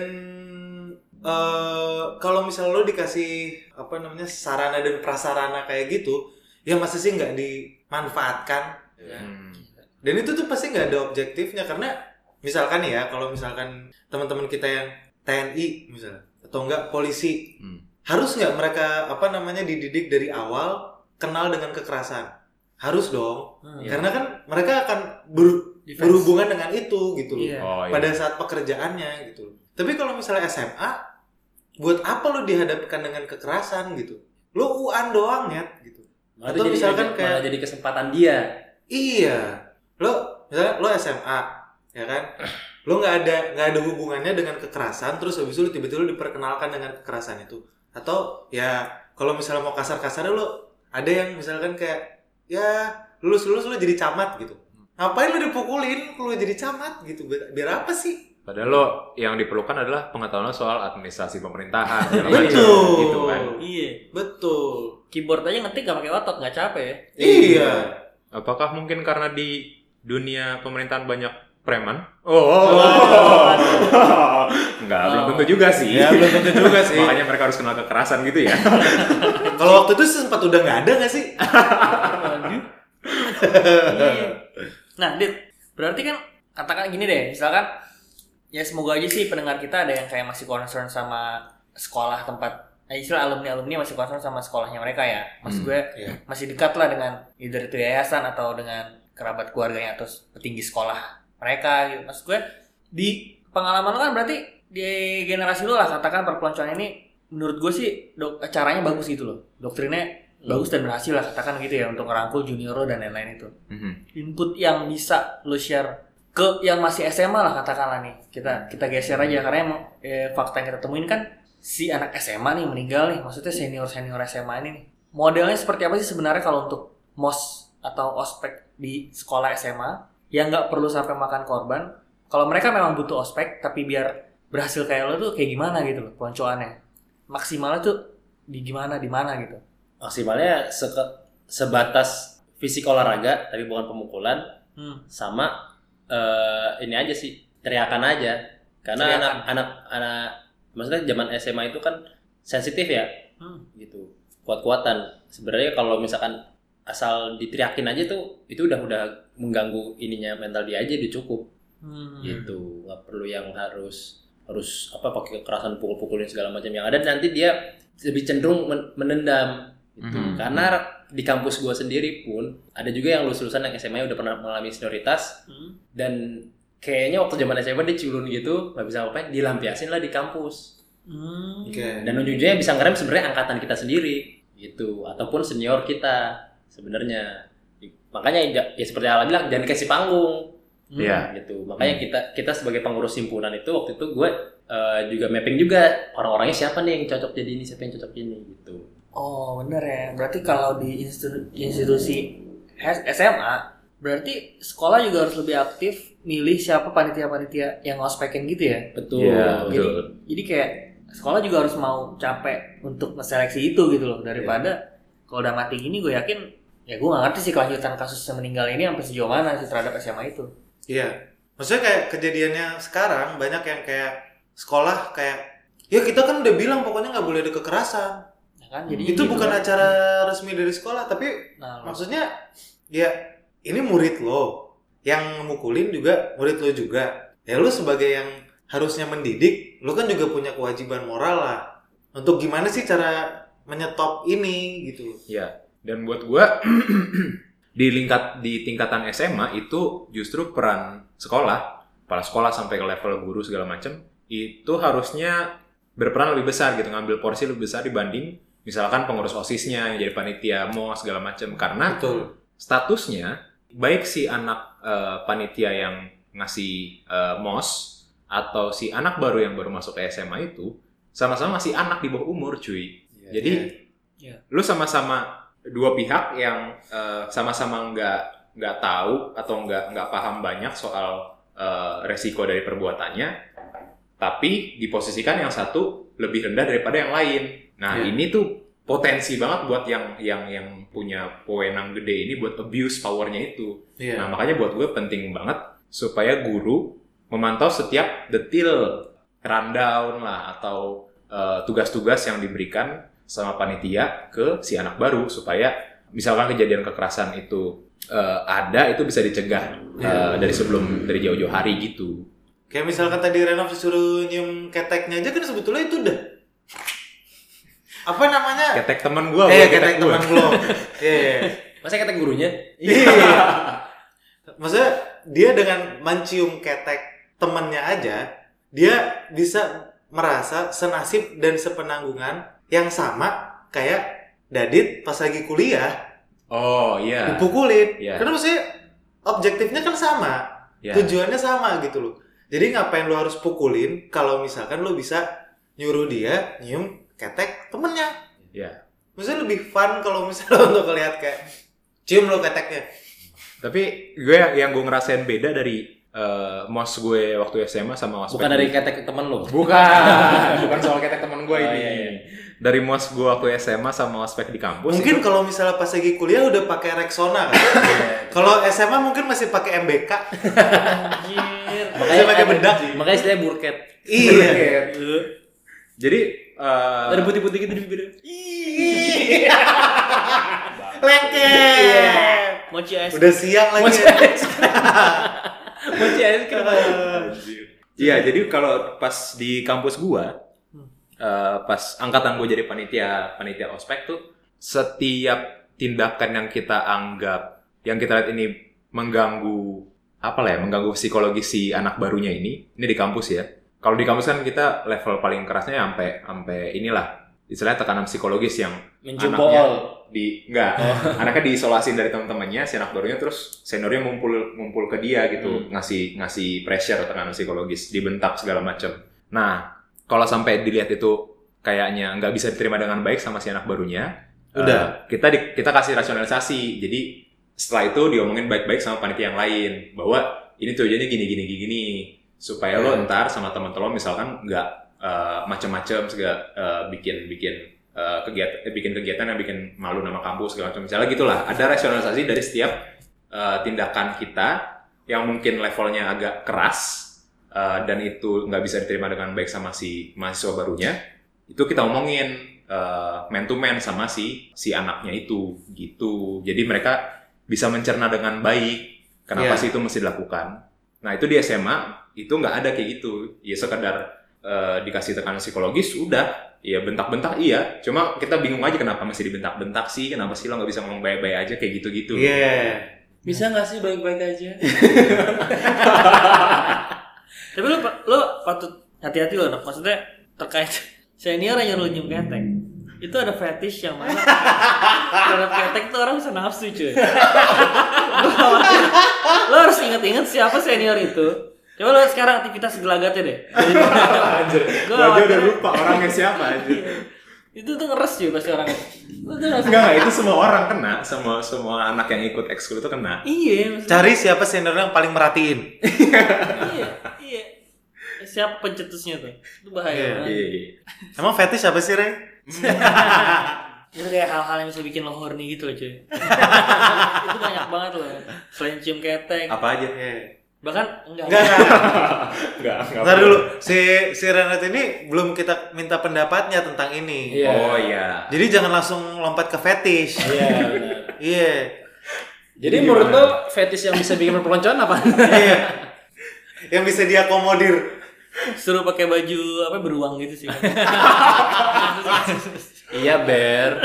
eh kalau misal lo dikasih apa namanya sarana dan prasarana kayak gitu, ya masa sih nggak dimanfaatkan? Hmm. Dan itu tuh pasti nggak ada objektifnya karena misalkan ya kalau misalkan teman-teman kita yang TNI misalnya atau enggak polisi Hmm. harus nggak mereka apa namanya dididik dari awal kenal dengan kekerasan harus dong Hmm. karena kan mereka akan ber- Defense. berhubungan dengan itu gitu loh Iya. Oh iya. pada saat pekerjaannya gitu tapi kalau misalnya SMA buat apa lo dihadapkan dengan kekerasan gitu lo uan doang ya gitu Malah Atau jadi, misalkan malah kayak- jadi kesempatan dia. Iya, lo misalnya lo SMA, ya kan? Lo nggak ada nggak ada hubungannya dengan kekerasan, terus habis itu lo tiba-tiba lo diperkenalkan dengan kekerasan itu. Atau ya kalau misalnya mau kasar-kasarnya lo ada yang misalkan kayak ya lulus lulus lo jadi camat gitu. Ngapain lo dipukulin kalau jadi camat gitu? Biar apa sih? Padahal lo yang diperlukan adalah pengetahuan lo soal administrasi pemerintahan. Betul. Gitu kan. iya Betul. keyboard aja ngetik gak pakai otot nggak capek ya Iya. Apakah mungkin karena di dunia pemerintahan banyak preman? Oh. Enggak, belum tentu juga sih. Ya belum tentu juga sih. Makanya mereka harus kenal kekerasan gitu ya. Kalau waktu itu sempat udah nggak ada nggak sih? Iya. Nah, Dit, berarti kan katakan gini deh, misalkan ya semoga aja sih pendengar kita ada yang kayak masih concern sama sekolah tempat eh, istilah alumni alumni masih concern sama sekolahnya mereka ya. Maksud Hmm, gue iya. masih dekat lah dengan either itu yayasan atau dengan kerabat keluarganya atau petinggi sekolah mereka gitu. Maksud gue di pengalaman lo kan berarti di generasi lo lah katakan perpeloncoan ini menurut gue sih dok, caranya bagus gitu loh. Doktrinnya bagus dan berhasil lah katakan gitu ya untuk ngerangkul junior lo dan lain-lain itu Mhm. input yang bisa lo share ke yang masih SMA lah katakanlah nih. Kita kita geser aja karena emang eh, fakta yang kita temuin kan si anak SMA nih meninggal nih. Maksudnya senior senior SMA ini nih. Modelnya seperti apa sih sebenarnya kalau untuk mos atau ospek di sekolah SMA yang nggak perlu sampai makan korban? Kalau mereka memang butuh ospek tapi biar berhasil kayak lo tuh kayak gimana gitu loh peloncoannya? Maksimalnya tuh di gimana di mana gitu? Maksimalnya seke- sebatas fisik olahraga tapi bukan pemukulan hmm. sama eh, ini aja sih teriakan aja karena Teriakan. anak maksudnya zaman SMA itu kan sensitif ya Hmm. gitu kuat-kuatan sebenarnya kalau misalkan asal diteriakin aja tuh itu udah udah mengganggu ininya mental dia aja udah cukup Hmm. gitu nggak perlu yang harus harus apa pakai kekerasan pukul-pukulin segala macam yang ada nanti dia lebih cenderung men- menendam gitu. Mhm. karena di kampus gua sendiri pun ada juga yang lulus lulusan yang SMA udah pernah mengalami senioritas Hmm. dan kayaknya waktu zaman SMA dia culun gitu nggak bisa ngapain dilampiasin lah di kampus Hmm. Oke. dan ujung-ujungnya bisa ngerem sebenarnya angkatan kita sendiri gitu ataupun senior kita sebenarnya makanya ya, ya seperti Ala bilang jangan kasih panggung Hmm. Iya. gitu makanya kita kita sebagai pengurus himpunan itu waktu itu gue eh, juga mapping juga orang-orangnya siapa nih yang cocok jadi ini siapa yang cocok ini gitu Oh bener ya. Berarti kalau di institu- institusi SMA, berarti sekolah juga harus lebih aktif milih siapa panitia-panitia yang ngospekin gitu ya. betul Iya, Jadi, betul. jadi kayak sekolah juga harus mau capek untuk seleksi itu gitu loh. Daripada kalau udah mati gini, gue yakin ya gue gak ngerti sih kelanjutan kasus yang meninggal ini sampai sejauh mana sih terhadap SMA itu. Iya. Maksudnya kayak kejadiannya sekarang banyak yang kayak sekolah kayak ya kita kan udah bilang pokoknya nggak boleh ada kekerasan. Kan? Jadi itu gitu. bukan kan. acara resmi dari sekolah tapi Nah, maksudnya ya ini murid lo. Yang mukulin juga murid lo juga. Ya lo sebagai yang harusnya mendidik lo kan juga punya kewajiban moral lah. Untuk gimana sih cara menyetop ini gitu? Ya, dan buat gua di lingkat di tingkatan SMA itu justru peran sekolah, kepala sekolah sampai ke level guru segala macam itu harusnya berperan lebih besar gitu, ngambil porsi lebih besar dibanding misalkan pengurus osisnya yang jadi panitia mau segala macam karena betul statusnya baik si anak eh, panitia yang ngasih eh, mos atau si anak baru yang baru masuk ke SMA itu sama-sama masih anak di bawah umur cuy. Jadi Iya. lu sama-sama dua pihak yang eh, sama-sama nggak nggak tahu atau nggak nggak paham banyak soal eh, resiko dari perbuatannya, tapi diposisikan yang satu lebih rendah daripada yang lain. Nah Iya. ini tuh potensi banget buat yang yang yang punya wewenang gede ini buat abuse powernya itu. iya Nah makanya buat gue penting banget supaya guru memantau setiap detil rundown lah atau eh, tugas-tugas yang diberikan sama panitia ke si anak baru supaya misalkan kejadian kekerasan itu eh, ada itu bisa dicegah eh, Iya. dari sebelum dari jauh-jauh hari gitu. kayak misalkan tadi Renov disuruh nyium keteknya aja kan sebetulnya itu udah apa namanya Ketek teman gue, eh ketek teman lo iya masa kata gurunya Iya. Maksudnya dia dengan mencium ketek temennya aja, dia bisa merasa senasib dan sepenanggungan yang sama kayak Dadit pas lagi kuliah Oh iya. dipukulin. Iya. Karena maksudnya objektifnya kan sama, Iya. tujuannya sama gitu loh. Jadi ngapain lo harus pukulin kalau misalkan lo bisa nyuruh dia nyium ketek temennya. Iya. Maksudnya lebih fun kalau misalnya untuk lihat kayak cium lo keteknya. Tapi gue yang gue ngerasain beda dari eh, mos gue waktu SMA sama ospek bukan dari ketek temen lo Bukan, bukan soal ketek temen gue Oh, ini. iya, iya. Dari mos gue waktu SMA sama ospek di kampus. Mungkin itu- kalau misalnya pas lagi kuliah udah pakai Rexona kan? kalau SMA mungkin masih pakai MBK. Anjir. Masih pakai bedak. makanya istilahnya burket iya. jadi eh, ada putih-putih gitu di bibir Lengket. Mochi es. Udah siang lagi. Mochi mochi es Iya, jadi kalau pas di kampus gua, eh, pas angkatan gue jadi panitia panitia ospek tuh, setiap tindakan yang kita anggap, yang kita lihat ini mengganggu apa lah ya, mengganggu psikologi si anak barunya ini, ini di kampus ya. Kalau di kampus kan kita level paling kerasnya sampai sampai inilah, istilahnya tekanan psikologis yang mencium Anaknya. di enggak anaknya diisolasin dari teman-temannya si anak barunya terus seniornya ngumpul ngumpul ke dia gitu ngasih ngasih pressure tekanan psikologis dibentak segala macam nah kalau sampai dilihat itu kayaknya nggak bisa diterima dengan baik sama si anak barunya Udah. eh, kita di- kita kasih rasionalisasi jadi setelah itu diomongin baik-baik sama panitia yang lain bahwa ini tujuannya gini gini gini supaya lo ntar sama teman-teman lo misalkan nggak eh, macam-macam segala eh, bikin bikin kegiatan bikin kegiatan yang bikin malu nama kampus segala macam misalnya gitulah ada rasionalisasi dari setiap eh, tindakan kita yang mungkin levelnya agak keras eh, dan itu nggak bisa diterima dengan baik sama si mahasiswa barunya itu kita omongin eh, man to man sama si si anaknya itu gitu. Jadi mereka bisa mencerna dengan baik kenapa Iya. sih itu mesti dilakukan. Nah itu di SMA itu nggak ada kayak gitu ya sekedar eh, dikasih tekanan psikologis udah ya bentak-bentak iya cuma kita bingung aja kenapa masih dibentak-bentak sih kenapa sih lo nggak bisa ngomong baik-baik aja kayak gitu-gitu Iya. Bisa nggak sih baik-baik aja? Tapi lu lu patut hati-hati loh, Nok. maksudnya terkait senior yang nyuruh nyium ketek. Itu ada fetish yang mana terhadap ketek tuh orang bisa nafsu cuy. Lo harus inget-inget siapa senior itu. Coba lo sekarang aktivitas gelagatnya deh. Anjir, aja udah lupa orangnya siapa anjir. itu tuh ngeres cuy pasti orangnya. Enggak, enggak, itu semua orang kena, semua semua anak yang ikut ekskul itu kena. Iya, maksudnya. Cari siapa senior yang paling merhatiin. iya, iya. Siapa pencetusnya tuh? Itu bahaya. Iya. Iya, iya. Emang fetish apa sih, Rey? Itu kayak hal-hal yang bisa bikin lo horny gitu loh cuy Itu banyak banget loh Selain cium ketek Apa aja? Bahkan enggak Enggak, enggak. Enggak, enggak. Ntar dulu, si si Renat ini belum kita minta pendapatnya tentang ini. Iya. Oh iya. Jadi jangan langsung lompat ke fetish. Iya, benar. Iya. Jadi menurut lo fetish yang bisa bikin perpeloncoan apa? Iya. Yang bisa diakomodir. Suruh pakai baju apa beruang gitu sih iya, Ber.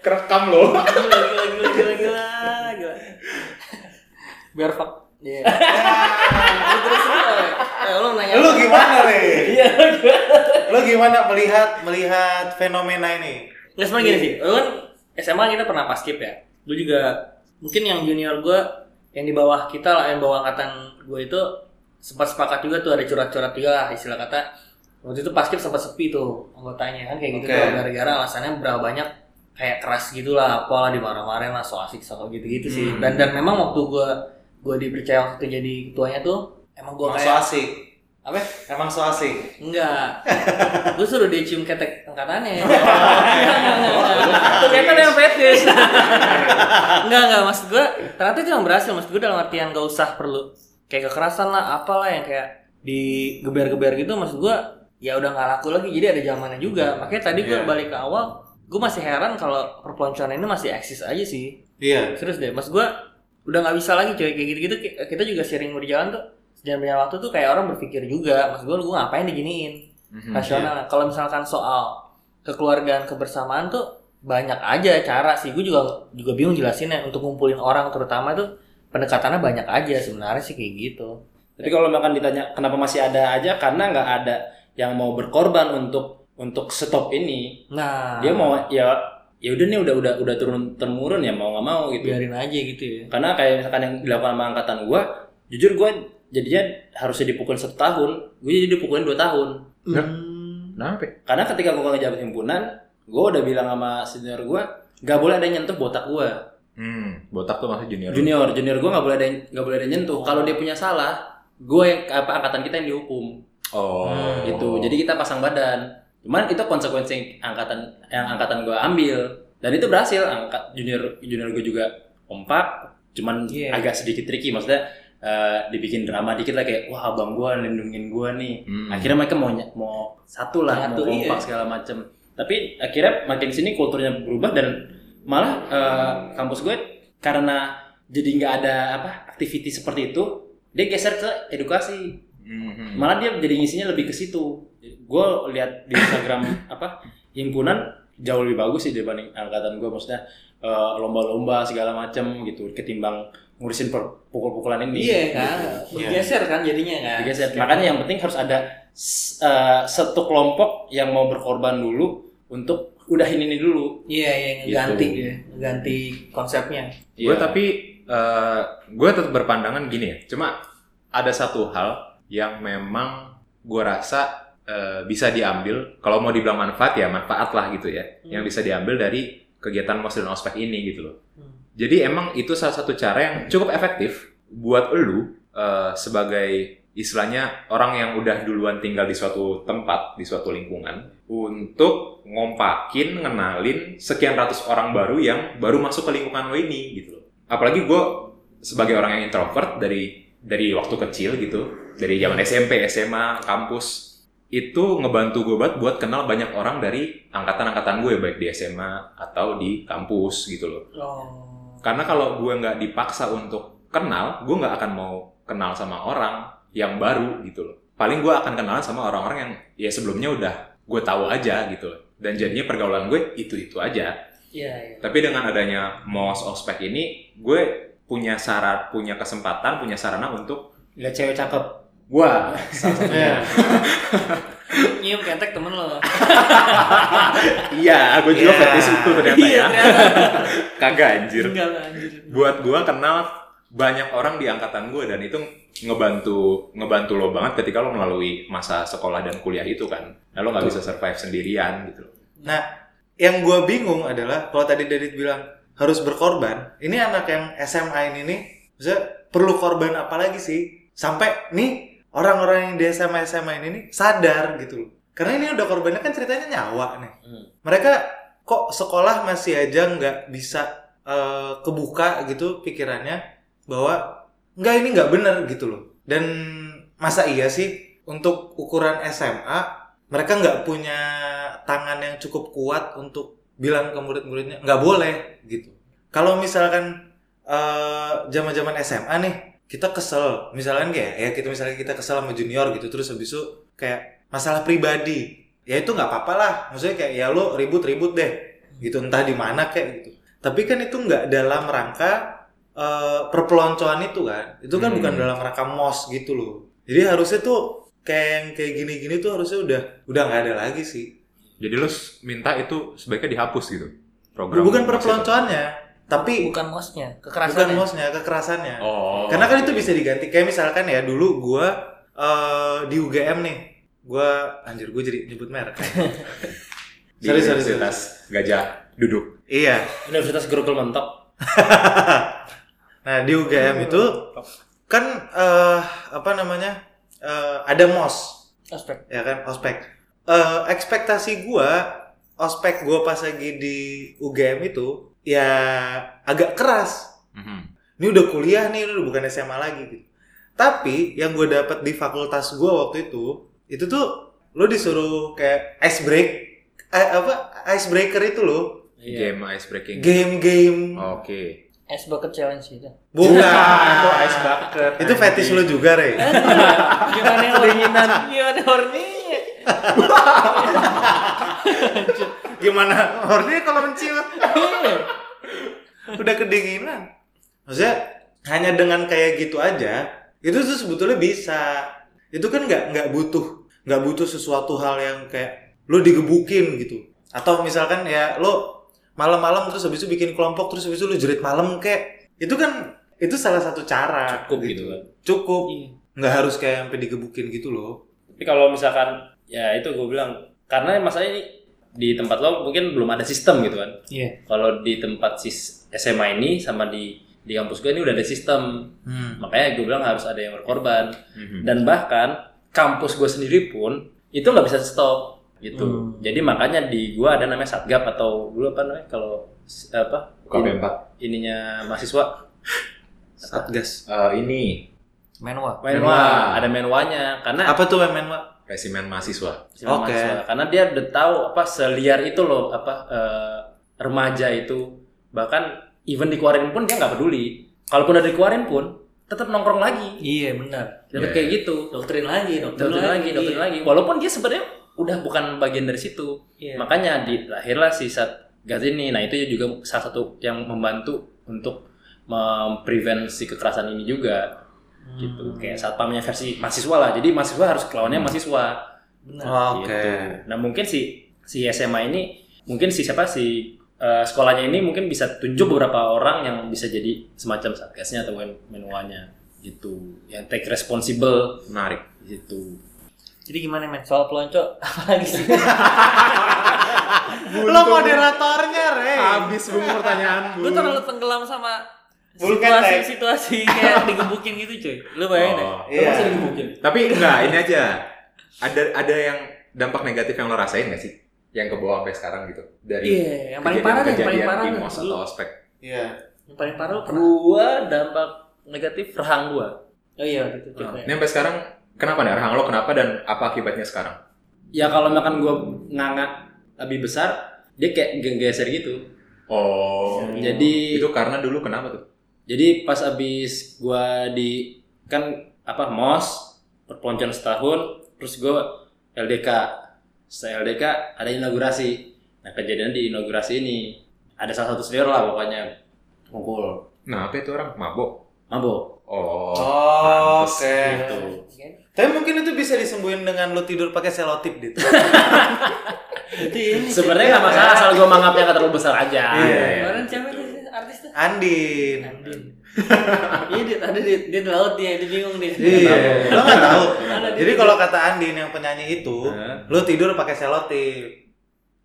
Kerekam loh. Gila gila gila gila gila gila Biar fuck Iya Lu terus lu eh, Lu nanya Lu gimana, Rey? Iya. Lu gimana melihat melihat fenomena ini? Nggak sebenarnya gini sih Lu kan SMA kita pernah paskip ya Lu juga Mungkin yang junior gue Yang di bawah kita lah Yang bawah angkatan gue itu sempat sepakat juga tuh ada curhat-curhat juga lah istilah kata waktu itu paskip sempat sepi tuh anggotanya kan kayak gitu Oke. tuh gara-gara alasannya berapa banyak kayak keras gitulah apalah dimarah-marahin lah so asik so gitu-gitu sih Hmm. dan dan memang waktu gue gue dipercaya waktu jadi ketuanya tuh emang gue kayak asik. apa? Emang so asik. enggak. Gue suruh dia cium ketek angkatannya. Ternyata ada yang fetish. enggak enggak. Maksud gue ternyata itu yang berhasil. Maksud gue dalam artian gak usah perlu kayak kekerasan lah apalah yang kayak digeber-geber gitu. Maksud gue ya udah nggak laku lagi. Jadi ada zamannya juga. Makanya tadi gue Iya. balik ke awal gue masih heran kalau perpeloncoan ini masih eksis aja sih. Iya. serius deh. Maksud gue udah nggak bisa lagi cuy. Kayak gitu-gitu ki- kita juga sering di jalan tuh sejalan banyak waktu tuh kayak orang berpikir juga maksud gue gue ngapain diginiin? Mhm, rasional. Kalau misalkan soal kekeluargaan kebersamaan tuh banyak aja cara sih. Gue juga juga bingung jelasinnya. Untuk ngumpulin orang terutama tuh pendekatannya banyak aja sebenarnya sih kayak gitu. Tapi kalau makan ditanya kenapa masih ada aja? Karena nggak ada yang mau berkorban untuk untuk stop ini. nah. Dia mau ya ya udah nih udah udah udah turun temurun ya mau nggak mau gitu. biarin aja gitu ya Karena kayak misalkan yang dilakukan sama angkatan gua, jujur gua jadinya harusnya dipukulin satu tahun, gue jadi dipukulin dua tahun. Kenapa? Karena ketika gua ngejabat himpunan, gua udah bilang sama senior gua, nggak boleh ada yang nyentuh botak gua. Hmm, botak tuh masih junior. Junior, junior gua nggak boleh ada yang nggak boleh ada yang nyentuh. Kalau dia punya salah, gua yang apa angkatan kita yang dihukum. Oh. Hmm, gitu jadi kita pasang badan cuman itu konsekuensi yang angkatan yang angkatan gue ambil. Dan itu berhasil. Angkat junior junior gue juga kompak. Cuman Iya. agak sedikit tricky. Maksudnya eh, dibikin drama dikit lah kayak wah abang gue lindungin gue nih. Hmm. akhirnya mereka mau mau satu lah Nyatu, mau kompak iya. segala macem. Tapi akhirnya makin sini kulturnya berubah dan malah eh, kampus gue karena jadi nggak ada apa aktiviti seperti itu dia geser ke edukasi Mhm. malah dia jadi ngisinya lebih ke situ gue lihat di Instagram apa himpunan jauh lebih bagus sih dibanding angkatan gue maksudnya eh, lomba-lomba segala macam gitu ketimbang ngurusin per- pukul-pukulan ini iya kan Iya. digeser kan jadinya kan Digeser. makanya yang penting harus ada eh, satu kelompok yang mau berkorban dulu untuk udahin ini dulu iya iya ngeganti Gitu. ya ngeganti konsepnya Gue Iya. tapi eh, gue tetap berpandangan gini ya. Cuma ada satu hal yang memang gue rasa eh, bisa diambil. Kalau mau dibilang manfaat ya manfaat lah gitu ya. Yang bisa diambil dari kegiatan mos dan ospek ini gitu loh. Hmm. Jadi emang itu salah satu cara yang cukup efektif buat elu eh, sebagai istilahnya orang yang udah duluan tinggal di suatu tempat, di suatu lingkungan untuk ngompakin, ngenalin sekian ratus orang baru yang baru masuk ke lingkungan lo ini gitu loh. Apalagi gue sebagai orang yang introvert dari dari waktu kecil gitu, dari zaman SMP, SMA, kampus itu ngebantu gue banget buat kenal banyak orang dari angkatan-angkatan gue baik di SMA atau di kampus gitu loh. oh Karena kalau gue nggak dipaksa untuk kenal, gue nggak akan mau kenal sama orang yang baru gitu loh. Paling gue akan kenalan sama orang-orang yang ya sebelumnya udah gue tahu aja gitu loh. Dan jadinya pergaulan gue itu-itu aja. Iya, iya. Tapi dengan adanya MOS ospek ini, gue punya syarat, punya kesempatan, punya sarana untuk Lihat cewek cakep. Gua salah satunya. Nyium ketek temen lo. Iya, gue juga Iya. fetish itu ternyata Iya, ya. Kagak anjir. Enggak lah, anjir. Buat gue kenal banyak orang di angkatan gue dan itu ngebantu ngebantu lo banget ketika lo melalui masa sekolah dan kuliah itu kan. Nah, lo nggak bisa survive sendirian gitu. Nah, yang gue bingung adalah kalau tadi Dedit bilang harus berkorban, ini anak yang SMA ini nih, perlu korban apa lagi sih? Sampai nih orang-orang yang di SMA SMA ini nih sadar gitu loh. Karena ini udah korbannya kan ceritanya nyawa nih. Hmm. Mereka kok sekolah masih aja nggak bisa eh, kebuka gitu pikirannya bahwa nggak ini nggak bener gitu loh. Dan masa iya sih untuk ukuran SMA mereka nggak punya tangan yang cukup kuat untuk bilang ke murid-muridnya nggak boleh gitu. Kalau misalkan eh, zaman-zaman SMA nih kita kesel, misalkan kayak ya kita misalnya kita kesel sama junior gitu terus habis itu kayak masalah pribadi, ya itu nggak apa-apa lah. Maksudnya kayak ya lo ribut-ribut deh, gitu entah di mana kayak gitu. Tapi kan itu nggak dalam rangka eh, perpeloncoan itu kan, itu kan Hmm. bukan dalam rangka mos gitu loh. Jadi harusnya tuh kayak yang kayak gini-gini tuh harusnya udah udah nggak ada lagi sih. Jadi lo minta itu sebaiknya dihapus gitu. Program bukan perpeloncoannya, tapi Bukan mosnya, bukan kekerasan. mosnya, kekerasannya. Oh. Karena kan itu bisa diganti. Kayak misalkan ya dulu gua eh, di UGM nih, gua anjir gue jadi nyebut merek. di sorry, sorry, Universitas Gajah duduk. iya. Universitas Grogol mentok. Nah di UGM itu kan eh, apa namanya eh, ada mos, Aspek. ya kan ospek. Eh, ekspektasi gua ospek gua pas lagi di UGM itu ya agak keras. Mhm. Ini udah kuliah nih, udah bukan SMA lagi gitu. Tapi yang gue dapat di fakultas gue waktu itu, itu tuh lo disuruh kayak ice break, eh, apa icebreaker itu lo, Game ice breaking. game-game, Oke. Es bucket challenge itu. bukan. Itu ice bucket. itu fetish lo juga, Re. Gimana kedinginan? Gimana horny? Gimana? Horny kalau mencium. Udah kedinginan. Maksudnya hanya dengan kayak gitu aja, itu tuh sebetulnya bisa. Itu kan nggak nggak butuh nggak butuh sesuatu hal yang kayak lo digebukin gitu. Atau misalkan ya lo malam-malam terus habis itu bikin kelompok terus habis itu lo jerit malam kayak itu kan itu salah satu cara Cukup gitu kan. cukup Iya. nggak harus kayak sampai digebukin gitu loh Tapi kalau misalkan ya itu gue bilang karena masalahnya ini di tempat lo mungkin belum ada sistem gitu kan. Iya. Kalau di tempat sis SMA ini sama di di kampus gue ini udah ada sistem. Hmm. Makanya gue bilang harus ada yang berkorban. Mhm. Dan bahkan kampus gue sendiri pun itu nggak bisa stop gitu. Hmm. Jadi makanya di gue ada namanya satgap atau dulu apa namanya kalau apa UKP in- 4. ininya mahasiswa satgas Eh, ini Menwa. menwa Menwa. ada menwanya karena apa tuh men Pak? Resimen mahasiswa. si Oke. mahasiswa. karena dia udah tahu apa seliar itu loh apa eh, remaja itu bahkan even dikeluarin pun dia nggak peduli kalaupun udah dikeluarin pun tetap nongkrong lagi Iya benar. tetap Iya. kayak gitu Doktrin lagi, doktrin, doktrin lagi doktrin lagi walaupun dia sebenarnya udah bukan bagian dari situ Iya. makanya di lahirlah si Satgas ini nah itu juga salah satu yang membantu untuk memprevent si kekerasan ini juga Hmm. gitu kayak satpamnya versi mahasiswa lah jadi mahasiswa harus kelawannya mahasiswa Benar. oke gitu. Nah mungkin si si SMA ini mungkin si siapa si eh, sekolahnya ini mungkin bisa tunjuk beberapa orang yang bisa jadi semacam satgasnya atau men menuanya gitu yang take responsible Menarik. gitu. Jadi gimana men soal pelonco apalagi sih? lo moderatornya Re Habis bung pertanyaan Gue terlalu tenggelam sama Bukan, situasi-situasi kayak digebukin gitu cuy. Lu bayangin deh. Oh. Iya. Tapi enggak, ini aja. Ada ada yang dampak negatif yang lo rasain gak sih? Yang ke bawah sampai sekarang gitu. Dari Iya, yang paling parah yang paling kejadian parah di mos atau ospek. iya Yang paling parah? Gua dampak negatif rahang gua. Oh iya waktu itu Nah, ceritain. ini sampai sekarang kenapa nih? Rahang lo kenapa dan apa akibatnya sekarang? Ya kalau makan gua nganga lebih besar dia kayak geser gitu. Oh. Jadi Itu karena dulu kenapa tuh? Jadi pas abis gua di kan apa mos perpeloncoan setahun, terus gua LDK. Setelah LDK ada inaugurasi. Nah kejadian di inaugurasi ini ada salah satu senior lah pokoknya mukul Nah, apa itu orang mabok? mabuk Oh. Oh, oke. gitu Tapi mungkin itu bisa disembuhin dengan lo tidur pakai selotip gitu. Sebenarnya nggak masalah asal gue mangapnya nggak terlalu besar aja Iya, iya. Kemarin artis tuh? Andin. Andin. Iya, dia tadi dia, dia di laut dia, dia bingung dia. Iya, lo nggak tahu. Jadi kalau kata Andin yang penyanyi itu, lo tidur pakai selotip.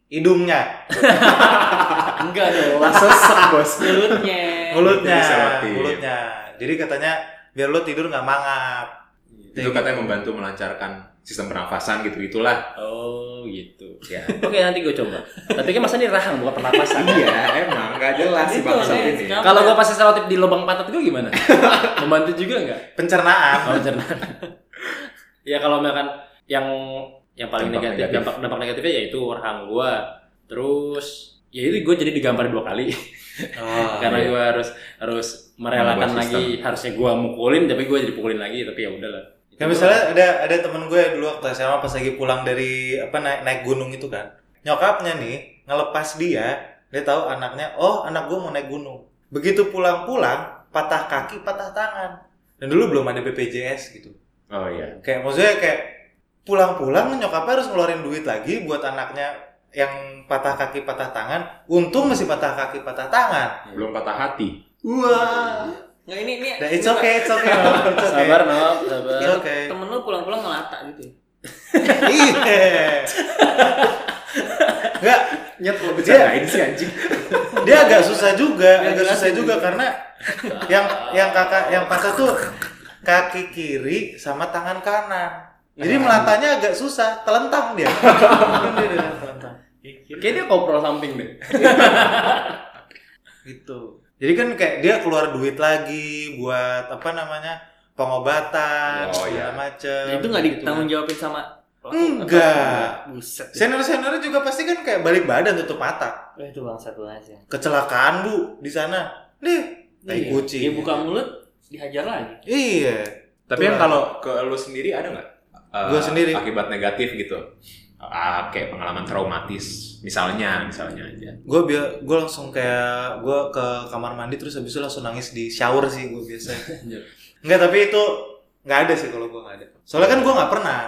Hidungnya, enggak dong. sesek bos Mulutnya. mulutnya, mulutnya. Jadi katanya biar lo tidur nggak mangap. Itu katanya membantu melancarkan sistem pernafasan gitu itulah. oh gitu Ya. oke nanti gue coba tapi kan masa ini rahang bukan pernapasan iya, emang nggak jelas si Itu, bangsa ini. kalau gue pasti selotip di lubang pantat gue gimana membantu juga nggak Pencernaan. Oh, pencernaan. ya kalau misalkan yang yang paling Dampak negatif, negatif. dampak dampak negatifnya yaitu rahang gua. Terus ya itu gue jadi digambar dua kali Oh, karena iya. gua harus harus merelakan lagi harusnya gua mukulin tapi gua jadi pukulin lagi tapi ya udahlah. Ya misalnya ada ada temen gue dulu waktu SMA pas lagi pulang dari apa naik naik gunung itu kan. Nyokapnya nih ngelepas dia, dia tahu anaknya, oh anak gue mau naik gunung. Begitu pulang-pulang, patah kaki, patah tangan. Dan dulu belum ada BPJS gitu. Oh iya. Kayak maksudnya kayak pulang-pulang nyokapnya harus ngeluarin duit lagi buat anaknya yang patah kaki, patah tangan. Untung masih patah kaki, patah tangan. Belum patah hati. Wah. Nggak ini ini. Nah, it's okay, it's okay. It's okay. Sabar no, sabar. It's okay. Temen lu pulang-pulang ngelata gitu. ya? Iya. Enggak, Nyet bercandain sih anjing. dia agak susah juga, Nggak agak susah ini. juga karena yang yang kakak yang patah tuh kaki kiri sama tangan kanan. Jadi melatanya agak susah, telentang dia. Dia. Kayaknya dia koprol samping deh. Gitu. Jadi kan kayak dia keluar duit lagi buat apa namanya pengobatan Oh, segala iya. macem. Itu nggak gitu ditanggung kan. jawabin sama Enggak. Buset. Senior senior juga pasti kan kayak balik badan tutup mata. Wah, itu bangsat banget sih. Kecelakaan bu di sana. Nih, tai Iya. kucing. Dia buka mulut dihajar lagi. Iya. Tapi yang kalau ke lu sendiri ada nggak? eh, Gua sendiri. Akibat negatif gitu. Ah, kayak pengalaman traumatis misalnya, misalnya aja. gue biar gue langsung kayak gue ke kamar mandi terus habis itu langsung nangis di shower sih gue biasa Enggak tapi itu nggak ada sih kalau gue nggak ada soalnya kan gue nggak pernah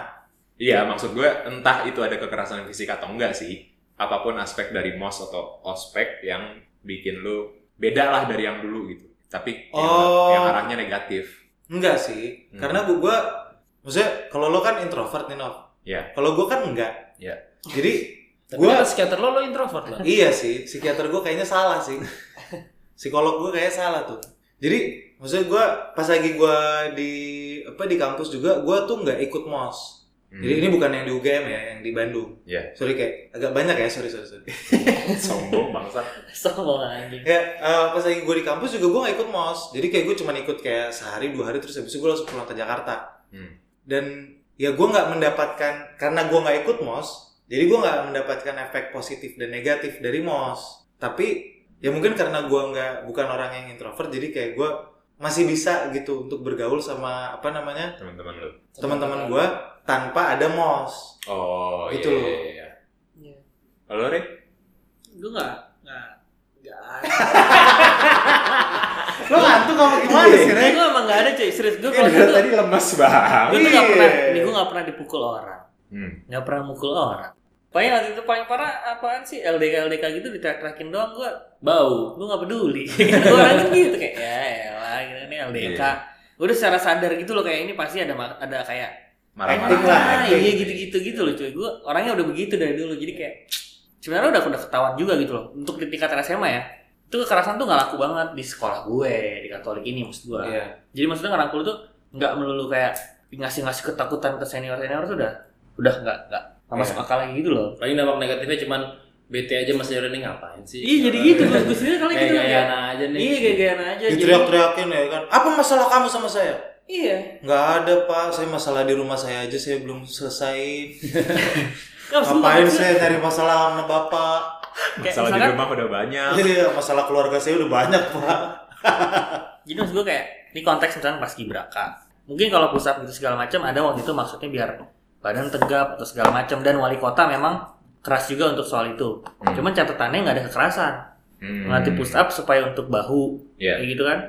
Iya, maksud gue entah itu ada kekerasan fisik atau enggak sih. Apa pun aspek dari MOS atau ospek yang bikin lu beda lah dari yang dulu gitu. Tapi yang- Oh. yang, arahnya negatif. enggak sih Hmm. karena gue gue maksudnya kalau lo kan introvert nih Nov Ya. kalau gue kan enggak Ya. jadi Tapi gue kan psikiater lo lo introvert lah. iya sih psikiater gue kayaknya salah sih psikolog gue kayaknya salah tuh jadi maksudnya gue pas lagi gue di apa di kampus juga gue tuh nggak ikut mos Hmm. jadi ini bukan yang di UGM ya yang di Bandung Ya. sorry kayak agak banyak ya sorry sorry sorry Sombong bangsat. Sombong anjing. ya eh, pas lagi gue di kampus juga gue gak ikut mos jadi kayak gue cuma ikut kayak sehari dua hari terus habis itu gue langsung pulang ke Jakarta Hmm. dan ya gue nggak mendapatkan karena gue nggak ikut mos jadi gue nggak mendapatkan efek positif dan negatif dari mos tapi ya mungkin karena gue nggak bukan orang yang introvert jadi kayak gue masih bisa gitu untuk bergaul sama apa namanya Teman-teman lu. teman-teman gue tanpa ada mos Oh, Itu iya, loh. iya, iya. Iya. Kalau Re? Gue nggak nggak nggak. lo ngantuk kamu gimana sih Rek? Gue emang nggak ada cuy. Serius gue Kan kalau gitu. tadi lemas banget. Gue tuh nggak pernah. Iya. Ini gue nggak pernah dipukul orang. Hmm. Nggak pernah mukul orang. Paling waktu itu paling parah apaan sih LDK LDK gitu diteriak-teriakin doang gue bau gue nggak peduli gue orang kan gitu kayak ya elah gitu ini LDK Iya. udah secara sadar gitu loh kayak ini pasti ada ada kayak Marah-marah. lah. ah, iya gitu gitu gitu loh cuy gue orangnya udah begitu dari dulu jadi kayak sebenarnya udah udah ketahuan juga gitu loh untuk di tingkat SMA ya itu kekerasan tuh nggak laku banget di sekolah gue di Katolik ini maksud gue Iya. jadi maksudnya ngerangkul tuh nggak melulu kayak ngasih-ngasih ketakutan ke senior senior tuh udah udah nggak nggak nggak masuk Iya. akal lagi gitu loh. Paling dampak negatifnya cuman BT aja Mas Yorin ini ngapain sih? iya jadi gitu gue gue sendiri kali Kayak gitu. Gayaan aja nih. iya gaya-gayaan aja jadi diteriak-teriakin ya kan. Apa masalah kamu sama saya? Iya. Nggak ada pak. Saya masalah di rumah saya aja saya belum selesai. Ngapain saya cari masalah sama bapak Masalah di rumah udah banyak. iya masalah keluarga saya udah banyak pak jadi maksud gue kayak ini konteks misalnya pas gibraka mungkin kalau pusat itu segala macam ada waktu itu maksudnya biar badan tegap atau segala macam dan wali kota memang keras juga untuk soal itu Hmm. cuman catatannya nggak ada kekerasan Hmm. melatih push up supaya untuk bahu Iya. kayak gitu kan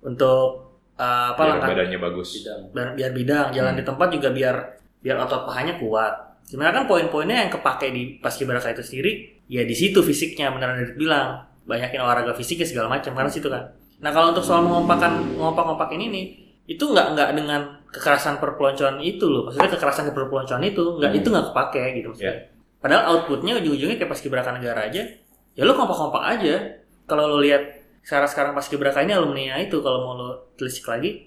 untuk uh, apa Biar langkah badannya bagus. Bidang. biar, biar bidang jalan Hmm. di tempat juga biar biar otot pahanya kuat sebenarnya kan poin-poinnya yang kepake di paskibraka itu sendiri ya di situ fisiknya beneran Radit bilang banyakin olahraga fisiknya segala macam karena situ kan nah kalau untuk soal mengompakan ngompak-ngompakin ini itu nggak nggak dengan kekerasan perpeloncoan itu loh maksudnya kekerasan perpeloncoan itu nggak Hmm. itu nggak kepake gitu maksudnya Ya. padahal outputnya ujung-ujungnya kayak paskibraka negara aja ya lo kompak-kompak aja kalau lo lihat sekarang sekarang paskibraka ini alumni itu kalau mau lo telisik lagi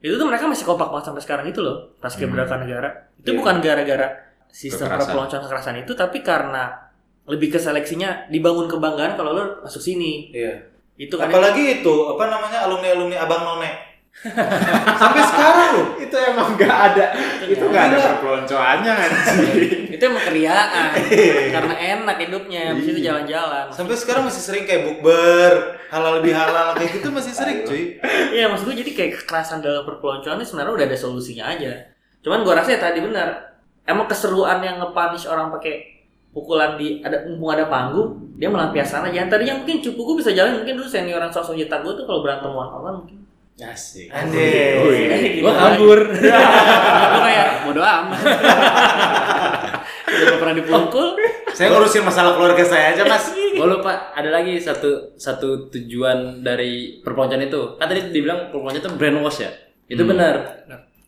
itu tuh mereka masih kompak banget sampai sekarang itu loh paskibraka negara itu Iya. bukan gara-gara sistem Kekerasan. perpeloncoan kekerasan itu tapi karena lebih ke seleksinya dibangun kebanggaan kalau lo masuk sini Iya. itu kan Apalagi itu apa namanya alumni alumni abang none. Sampai sekarang loh. Itu emang nggak ada. itu nggak ada perpeloncoannya anjing. itu emang keriaan karena enak hidupnya habis itu jalan-jalan Sampai sekarang masih sering kayak bukber, halal lebih halal kayak gitu masih sering cuy. Iya maksud gue jadi kayak kekerasan dalam perpeloncoan ini sebenarnya udah ada solusinya aja. Cuman gue rasa ya tadi benar. Emang keseruan yang nge-punish orang pakai pukulan di ada mumpung ada panggung dia melampiaskan aja. Yang tadinya mungkin cupu gue bisa jalan mungkin dulu senioran sosok nyetak gue tuh kalau berantem one on one mungkin. Asik. Anjir. Gua kabur. gue kayak bodo amat. Udah pernah dipukul. Saya ngurusin masalah keluarga saya aja, Mas. Oh lupa, ada lagi satu satu tujuan dari perpeloncoan itu. Kan tadi dibilang perpeloncoan itu brainwash ya. Itu Hmm. benar.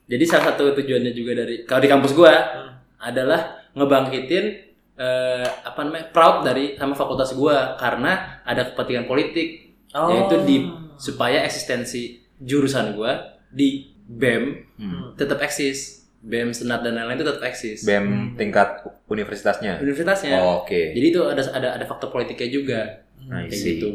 Jadi salah satu tujuannya juga dari kalau di kampus gua Hmm. adalah ngebangkitin eh, apa namanya proud dari sama fakultas gua karena ada kepentingan politik Oh. yaitu di supaya eksistensi jurusan gua di BEM Hmm. tetap eksis. BEM senat dan lain-lain itu tetap eksis. BEM tingkat universitasnya. Universitasnya. Oh, Oke. Jadi itu ada ada ada faktor politiknya juga. I kayak gitu.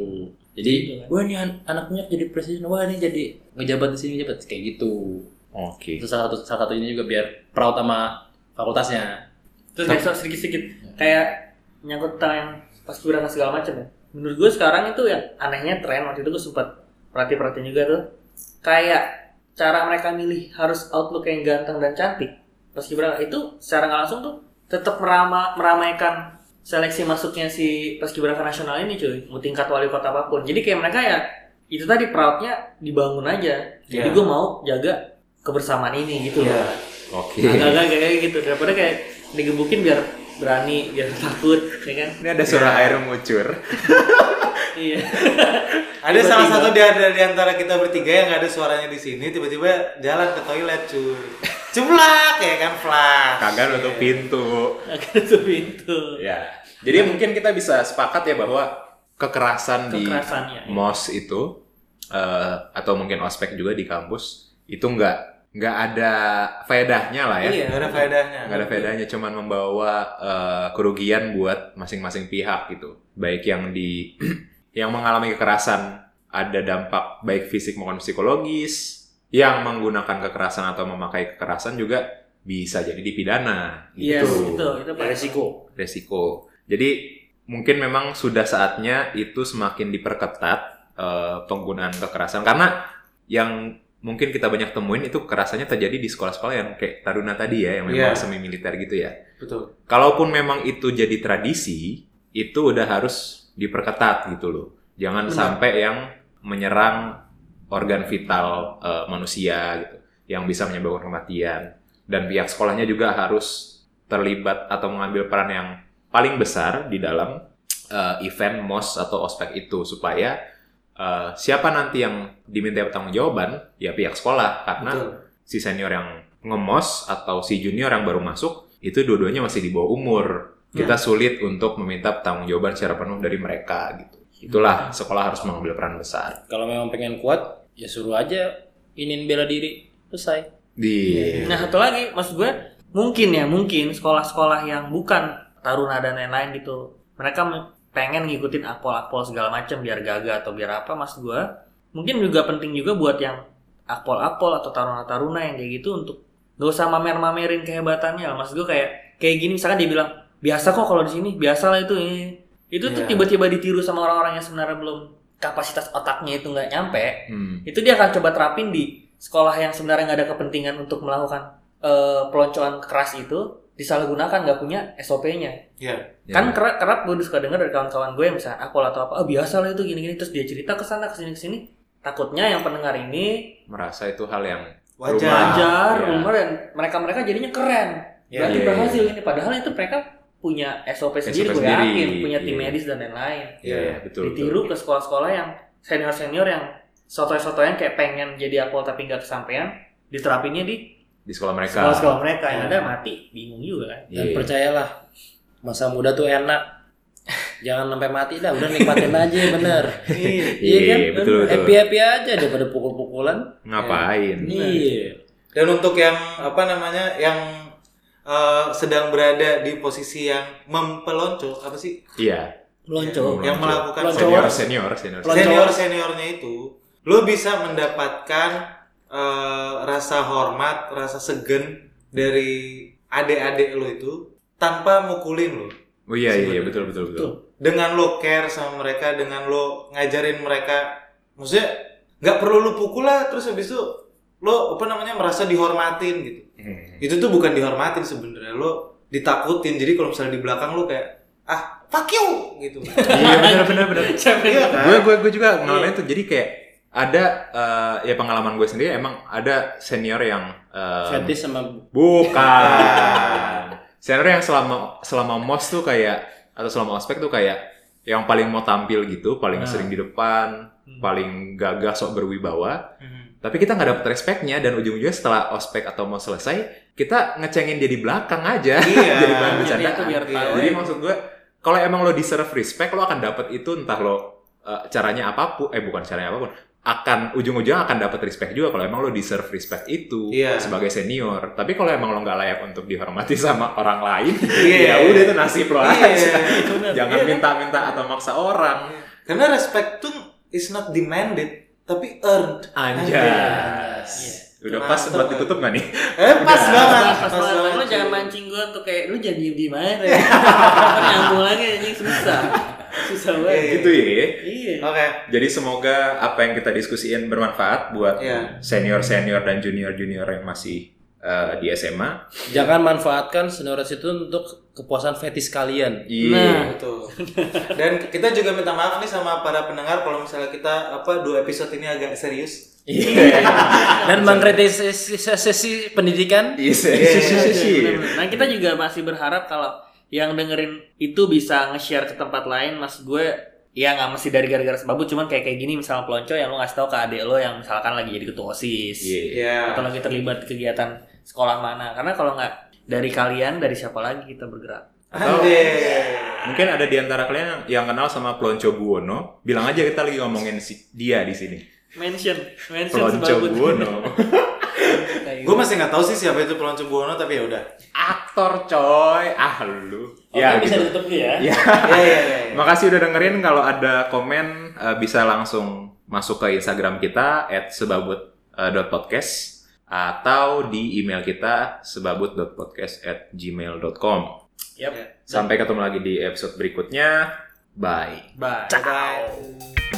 Jadi, wah ini an- anaknya jadi presiden, wah ini jadi ngejabat di sini ngejabat kayak gitu. Oke. Itu salah satu salah satunya juga biar proud sama fakultasnya. Terus besok sedikit-sedikit kayak nyangkut tentang yang pas berangkat segala macam ya. Menurut gue sekarang itu yang anehnya tren waktu itu gue sempat perhati-perhatiin juga tuh. Kayak cara mereka milih harus outlook yang ganteng dan cantik. Pas berangkat itu secara nggak langsung tuh tetap merama, meramaikan seleksi masuknya si paskibraka nasional ini cuy, mau tingkat wali kota apa pun. Jadi kayak mereka ya itu tadi proudnya dibangun aja. Jadi Iya. gue mau jaga kebersamaan ini gitu loh Oke. agak-agak kayak gitu daripada kayak digebukin biar berani biar takut ya kan Ini ada suara air mengucur. iya Ada Tiba-tiba. salah satu di, di antara kita bertiga yang nggak ada suaranya di sini, tiba-tiba jalan ke toilet cuy. Cemplak ya kan flak. Kagak nutup pintu. agak tutup pintu Ya. Jadi mungkin kita bisa sepakat ya bahwa kekerasan, Kekerasannya, di ya. MOS itu eh, atau mungkin ospek juga di kampus itu nggak nggak ada faedahnya lah ya. Iya. Nggak ada faedahnya. nggak ada bedanya cuman membawa eh, kerugian buat masing-masing pihak gitu baik yang di yang mengalami kekerasan ada dampak baik fisik maupun psikologis yang menggunakan kekerasan atau memakai kekerasan juga bisa jadi dipidana iya gitu itu itu paling- Resiko. resiko jadi mungkin memang sudah saatnya itu semakin diperketat eh, penggunaan kekerasan karena yang mungkin kita banyak temuin itu kekerasannya terjadi di sekolah-sekolah yang kayak Taruna tadi ya yang memang Iya. semi militer gitu ya Betul. kalaupun memang itu jadi tradisi, itu udah harus diperketat gitu loh. Jangan Benar. sampai yang menyerang organ vital eh, manusia gitu, yang bisa menyebabkan kematian. Dan pihak sekolahnya juga harus terlibat atau mengambil peran yang paling besar di dalam eh, event MOS atau ospek itu supaya eh, siapa nanti yang diminta pertanggungjawaban ya pihak sekolah karena Betul. si senior yang ngemos atau si junior yang baru masuk itu dua-duanya masih di bawah umur. Kita sulit untuk meminta pertanggungjawaban secara penuh dari mereka gitu. Itulah sekolah harus mengambil peran besar. Kalau memang pengen kuat, ya suruh aja inin bela diri. Selesai. Di nah satu lagi maksud gue mungkin ya mungkin sekolah-sekolah yang bukan taruna dan lain-lain gitu mereka me- pengen ngikutin akpol-akpol segala macam biar gaga atau biar apa maksud gue mungkin juga penting juga buat yang akpol-akpol atau taruna-taruna yang kayak gitu untuk gak usah mamer-mamerin kehebatannya lah. maksud gue kayak kayak gini misalkan dia bilang biasa kok kalau di sini biasa lah itu ini itu tuh Iya. tiba-tiba ditiru sama orang-orang yang sebenarnya belum kapasitas otaknya itu nggak nyampe Hmm. itu dia akan coba terapin di sekolah yang sebenarnya nggak ada kepentingan untuk melakukan eh, peloncoan keras itu disalahgunakan nggak punya SOP-nya. Iya. Ya. Kan kerap kerap gue suka denger dari kawan-kawan gue yang misalnya akpol atau apa, ah biasa lah itu gini-gini terus dia cerita ke sana ke sini ke sini. Takutnya yang pendengar ini merasa itu hal yang Wajar. rumah. wajar, Iya. rumor dan mereka-mereka jadinya keren. Iya, Berarti iya, berhasil iya. ini padahal itu mereka punya SOP sendiri SOP gue yakin, sendiri, punya tim iya. medis dan lain-lain. Iya, iya, betul. Ditiru betul. ke sekolah-sekolah yang senior-senior yang sotoy-sotoyan kayak pengen jadi akpol tapi nggak kesampaian, diterapinnya di di sekolah mereka. sekolah-sekolah mereka yang ada mati bingung juga kan. Dan Iya. percayalah, masa muda tuh enak. Jangan sampai mati dah, udah nikmatin aja bener. Iya. Iya kan? Betul, betul. Happy happy aja daripada pukul-pukulan. Ngapain? Iya. Dan untuk yang apa namanya yang eh, sedang berada di posisi yang mempelonco apa sih Iya. Lonco. yang melakukan Senior, senior, senior. Pelonco. senior seniornya itu lo bisa mendapatkan eh, rasa hormat rasa segen dari adik-adik lo itu tanpa mukulin lo. Oh iya, iya, iya, betul, betul, betul. dengan lo care sama mereka dengan lo ngajarin mereka. Maksudnya nggak perlu lo pukul lah terus habis itu lo apa namanya merasa dihormatin gitu. Hmm. itu tuh bukan dihormatin sebenarnya lo ditakutin. Jadi kalau misalnya di belakang lo kayak ah fuck you gitu. Iya, benar, benar, benar. iya kan? Gue gue gue juga ngalamin tuh. Jadi kayak ada eh, ya pengalaman gue sendiri emang ada senior yang eh, Fetish sama bukan senior yang selama selama mos tuh kayak atau selama ospek tuh kayak yang paling mau tampil gitu paling Nah. sering di depan paling gagah sok berwibawa Mhm. tapi kita nggak dapet respectnya dan ujung-ujungnya setelah ospek atau mau selesai kita ngecengin dia di belakang aja Iya. jadi bahan Jadi biar tahu. jadi maksud gue kalau emang lo deserve respect lo akan dapet itu entah lo eh, caranya apa pun eh bukan caranya apa pun akan ujung-ujungnya akan dapat respect juga kalau emang lo deserve respect itu Iya. sebagai senior tapi kalau emang lo nggak layak untuk dihormati sama orang lain Iya. ya udah itu nasib lo aja Iya. jangan minta-minta atau maksa orang Karena respect tuh is not demanded, tapi earned. anjas udah pas Mantep, buat kan? ditutup gak nih Eh pas banget, Pas, pas banget. banget. Lu jangan mancing gue untuk kayak lu jangan diem diem aja nyambung lagi anjing susah. Susah banget. Iya. gitu ya Iya. Oke. Jadi semoga apa yang kita diskusiin bermanfaat buat Iya. senior-senior dan junior-junior yang masih eh, di SMA. Jangan manfaatkan senioritas itu untuk kepuasan fetish kalian. Iya. Nah. Betul. Dan kita juga minta maaf nih sama para pendengar kalau misalnya kita apa dua episode ini agak serius. Iya. Dan mengkritisisi pendidikan. Iya, Iya. Nah kita juga masih berharap kalau yang dengerin itu bisa nge-share ke tempat lain mas gue ya nggak mesti dari gara-gara sebabut cuman kayak kayak gini misalnya pelonco yang lo ngasih tahu ke adik lo yang misalkan lagi jadi ketua osis Iya. Iya. atau lagi terlibat kegiatan sekolah mana karena kalau nggak dari kalian dari siapa lagi kita bergerak Atau-. Mungkin ada di antara kalian yang kenal sama Plonco Buwono, bilang aja kita lagi ngomongin si- dia di sini. mention mention Plonco Buwono. Gue masih nggak tahu sih siapa itu Pelonco Buwono tapi ya udah. Aktor coy. Ah lu. Oke, bisa gitu. ditutup dulu ya. Ya. Iya iya iya. iya. Makasih udah dengerin. Kalau ada komen eh, bisa langsung masuk ke Instagram kita @sebabut.podcast atau di email kita sebabut.podcast@gmail.com. Yap. Iya. Sampai ketemu lagi di episode berikutnya. Bye. bye Bye.